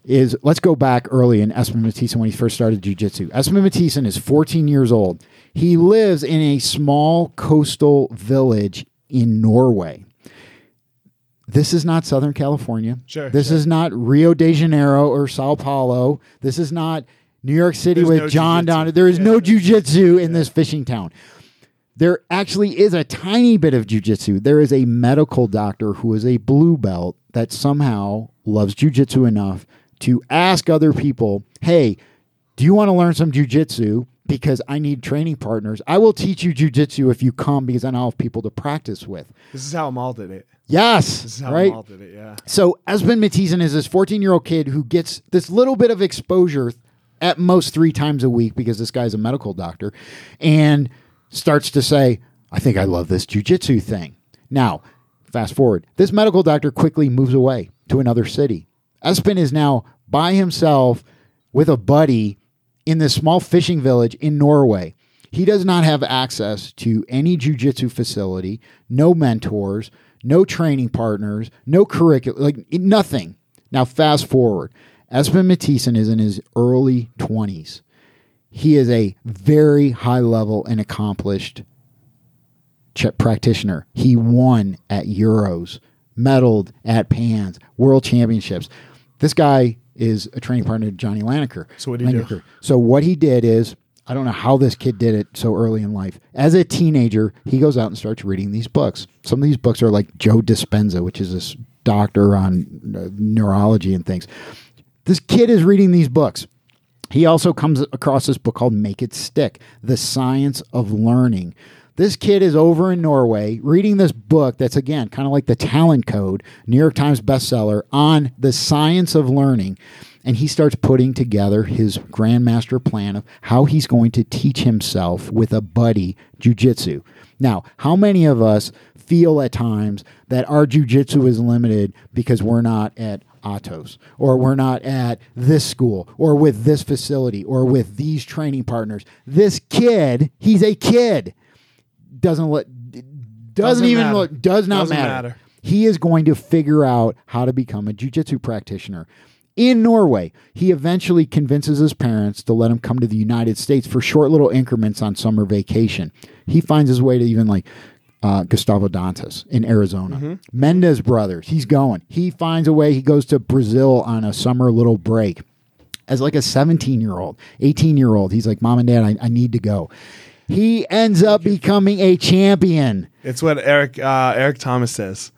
is let's go back early in Espen Mathiesen when he first started jiu-jitsu. Espen Mathiesen is 14 years old. He lives in a small coastal village in Norway. This is not Southern California. Sure, This sure. is not Rio de Janeiro or Sao Paulo. This is not New York City There's with no John jiu-jitsu. Don. There is Yeah. no jujitsu in this fishing town there actually is a tiny bit of jujitsu. There is a medical doctor who is a blue belt that somehow loves jujitsu enough to ask other people, hey, do you want to learn some jujitsu? Because I need training partners. I will teach you jujitsu if you come because then I'll have people to practice with. This is how Mal did it. Yes. This is how right? Mal did it. Yeah. So Espen Mathiesen is this 14 year old kid who gets this little bit of exposure at most three times a week because this guy's a medical doctor and starts to say, I think I love this jujitsu thing. Now, fast forward, this medical doctor quickly moves away to another city. Espen is now by himself with a buddy in this small fishing village in Norway. He does not have access to any jujitsu facility, no mentors, no training partners, no curriculum, like nothing. Now, fast forward. Espen Mathiesen is in his early 20s. He is a very high level and accomplished practitioner. He won at Euros, medaled at Pans, World Championships. This guy is a training partner to John Danaher. So what'd he do? So what he did is, I don't know how this kid did it so early in life. As a teenager, he goes out and starts reading these books. Some of these books are like Joe Dispenza, which is this doctor on uh, neurology and things. This kid is reading these books. He also comes across this book called Make It Stick The Science of Learning. This kid is over in Norway reading this book that's, again, kind of like the talent code, New York Times bestseller on the science of learning. And he starts putting together his grandmaster plan of how he's going to teach himself with a buddy jujitsu. Now, how many of us feel at times that our jujitsu is limited because we're not at Atos, or we're not at this school, or with this facility, or with these training partners. This kid, he's a kid, doesn't let doesn't, Doesn't even matter. look, does not Doesn't matter. matter. He is going to figure out how to become a jujitsu practitioner. In Norway, he eventually convinces his parents to let him come to the United States for short little increments on summer vacation. He finds his way to even like uh, Gustavo Dantas in Arizona. Mendes brothers, he's going. He finds a way. He goes to Brazil on a summer little break as like a 17 year old, 18 year old. He's like, Mom and Dad, I, I need to go. He ends up becoming a champion. It's what Eric uh, Eric Thomas says.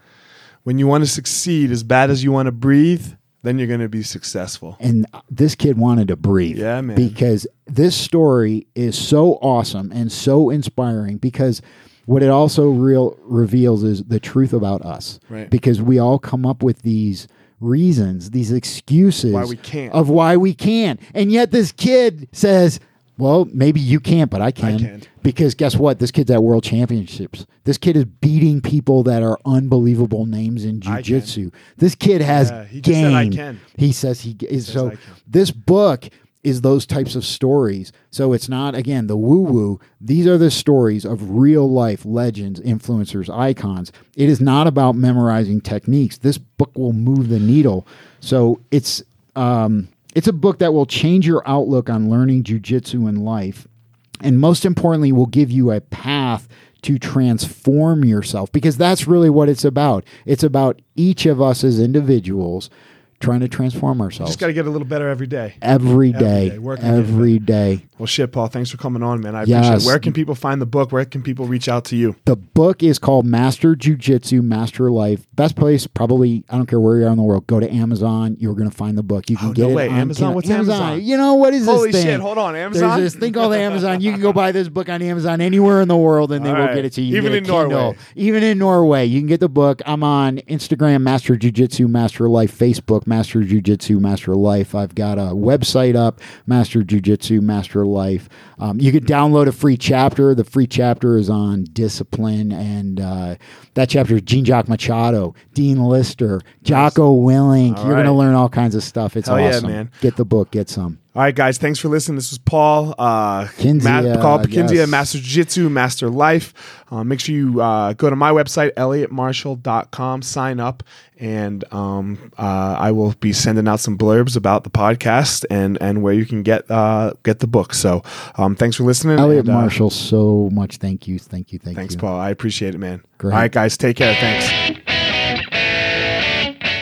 When you want to succeed as bad as you want to breathe, then you're going to be successful. and this kid wanted to breathe. Yeah, man. Because this story is so awesome and so inspiring. Because what it also real reveals is the truth about us. Right. Because we all come up with these reasons, these excuses Why we can't. of why we can't, and yet this kid says. Well, maybe you can't, but I can. can. Because guess what? This kid's at world championships. This kid is beating people that are unbelievable names in I can. jujitsu. This kid has Yeah, he game. said I can. He says he is so. I. This book is those types of stories. So it's not again the woo woo. These are the stories of real life legends, influencers, icons. It is not about memorizing techniques. This book will move the needle. So it's um, it's a book that will change your outlook on learning jujitsu in life and most importantly will give you a path to transform yourself because that's really what it's about. It's about each of us as individuals trying to transform ourselves Just got to get a little better every day. every Every day day, on getting every day Well, shit, Paul. Thanks for coming on, man. I appreciate it. Where can people find the book? Where can people reach out to you? the book is called master jiu-jitsu master life best place probably i don't care where you are in the world go to amazon you're going to find the book you can Oh, get no it way. on Amazon? Kindle. What's Amazon? you know what is Holy this thing shit, hold on, Amazon? There's this thing called Amazon. You can go buy this book on Amazon anywhere in the world, and they will get it to you. Even in Kindle. Norway. Even in Norway, you can get the book. I'm on Instagram, Master Jiu Jitsu, Master Life, Facebook, Master Jiu Jitsu, Master Life. I've got a website up, Master Jiu Jitsu, Master Life. Um, you can download a free chapter. The free chapter is on discipline, and uh, that chapter is Jean Jacques Machado, Dean Lister, Jocko Willink. All You're going to learn all kinds of stuff. It's Hell yeah, awesome. man. Get the book. Get some. All right, guys. Thanks for listening. This was Paul. Uh, Kindzia, Matt, Paul Kindzia, yes. Master Jiu Jitsu, Master Life. Uh, make sure you uh, go to my website, elliottmarshall.com, sign up, and um, uh, I will be sending out some blurbs about the podcast and, and where you can get uh, get the book. So um, thanks for listening. Elliot and, uh, Marshall, so much. Thank you. Thank you. Thank Thanks, you. Paul. I appreciate it, man. Great. All right, guys. Take care. Thanks.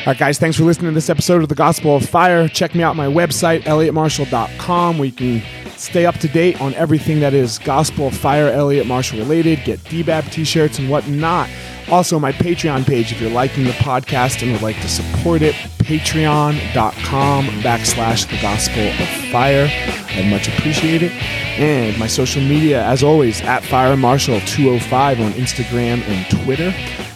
All right, guys, thanks for listening to this episode of The Gospel of Fire. Check me out on my website, elliottmarshall.com, where you can stay up to date on everything that is Gospel of Fire, Elliot Marshall related, get DBAB t shirts and whatnot. Also, my Patreon page, if you're liking the podcast and would like to support it, patreon.com backslash The Gospel of Fire. I'd much appreciate it. And my social media, as always, at Fire Marshall 205 on Instagram and Twitter.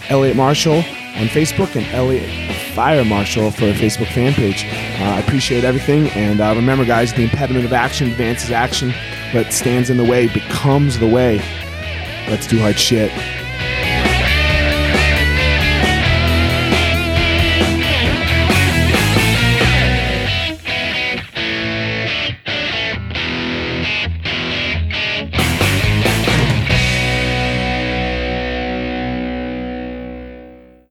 Elliot Marshall on Facebook and Elliot Fire Marshall for a Facebook fan page. Uh, I appreciate everything. And uh, remember, guys, the impediment of action advances action. but stands in the way becomes the way. Let's do hard shit.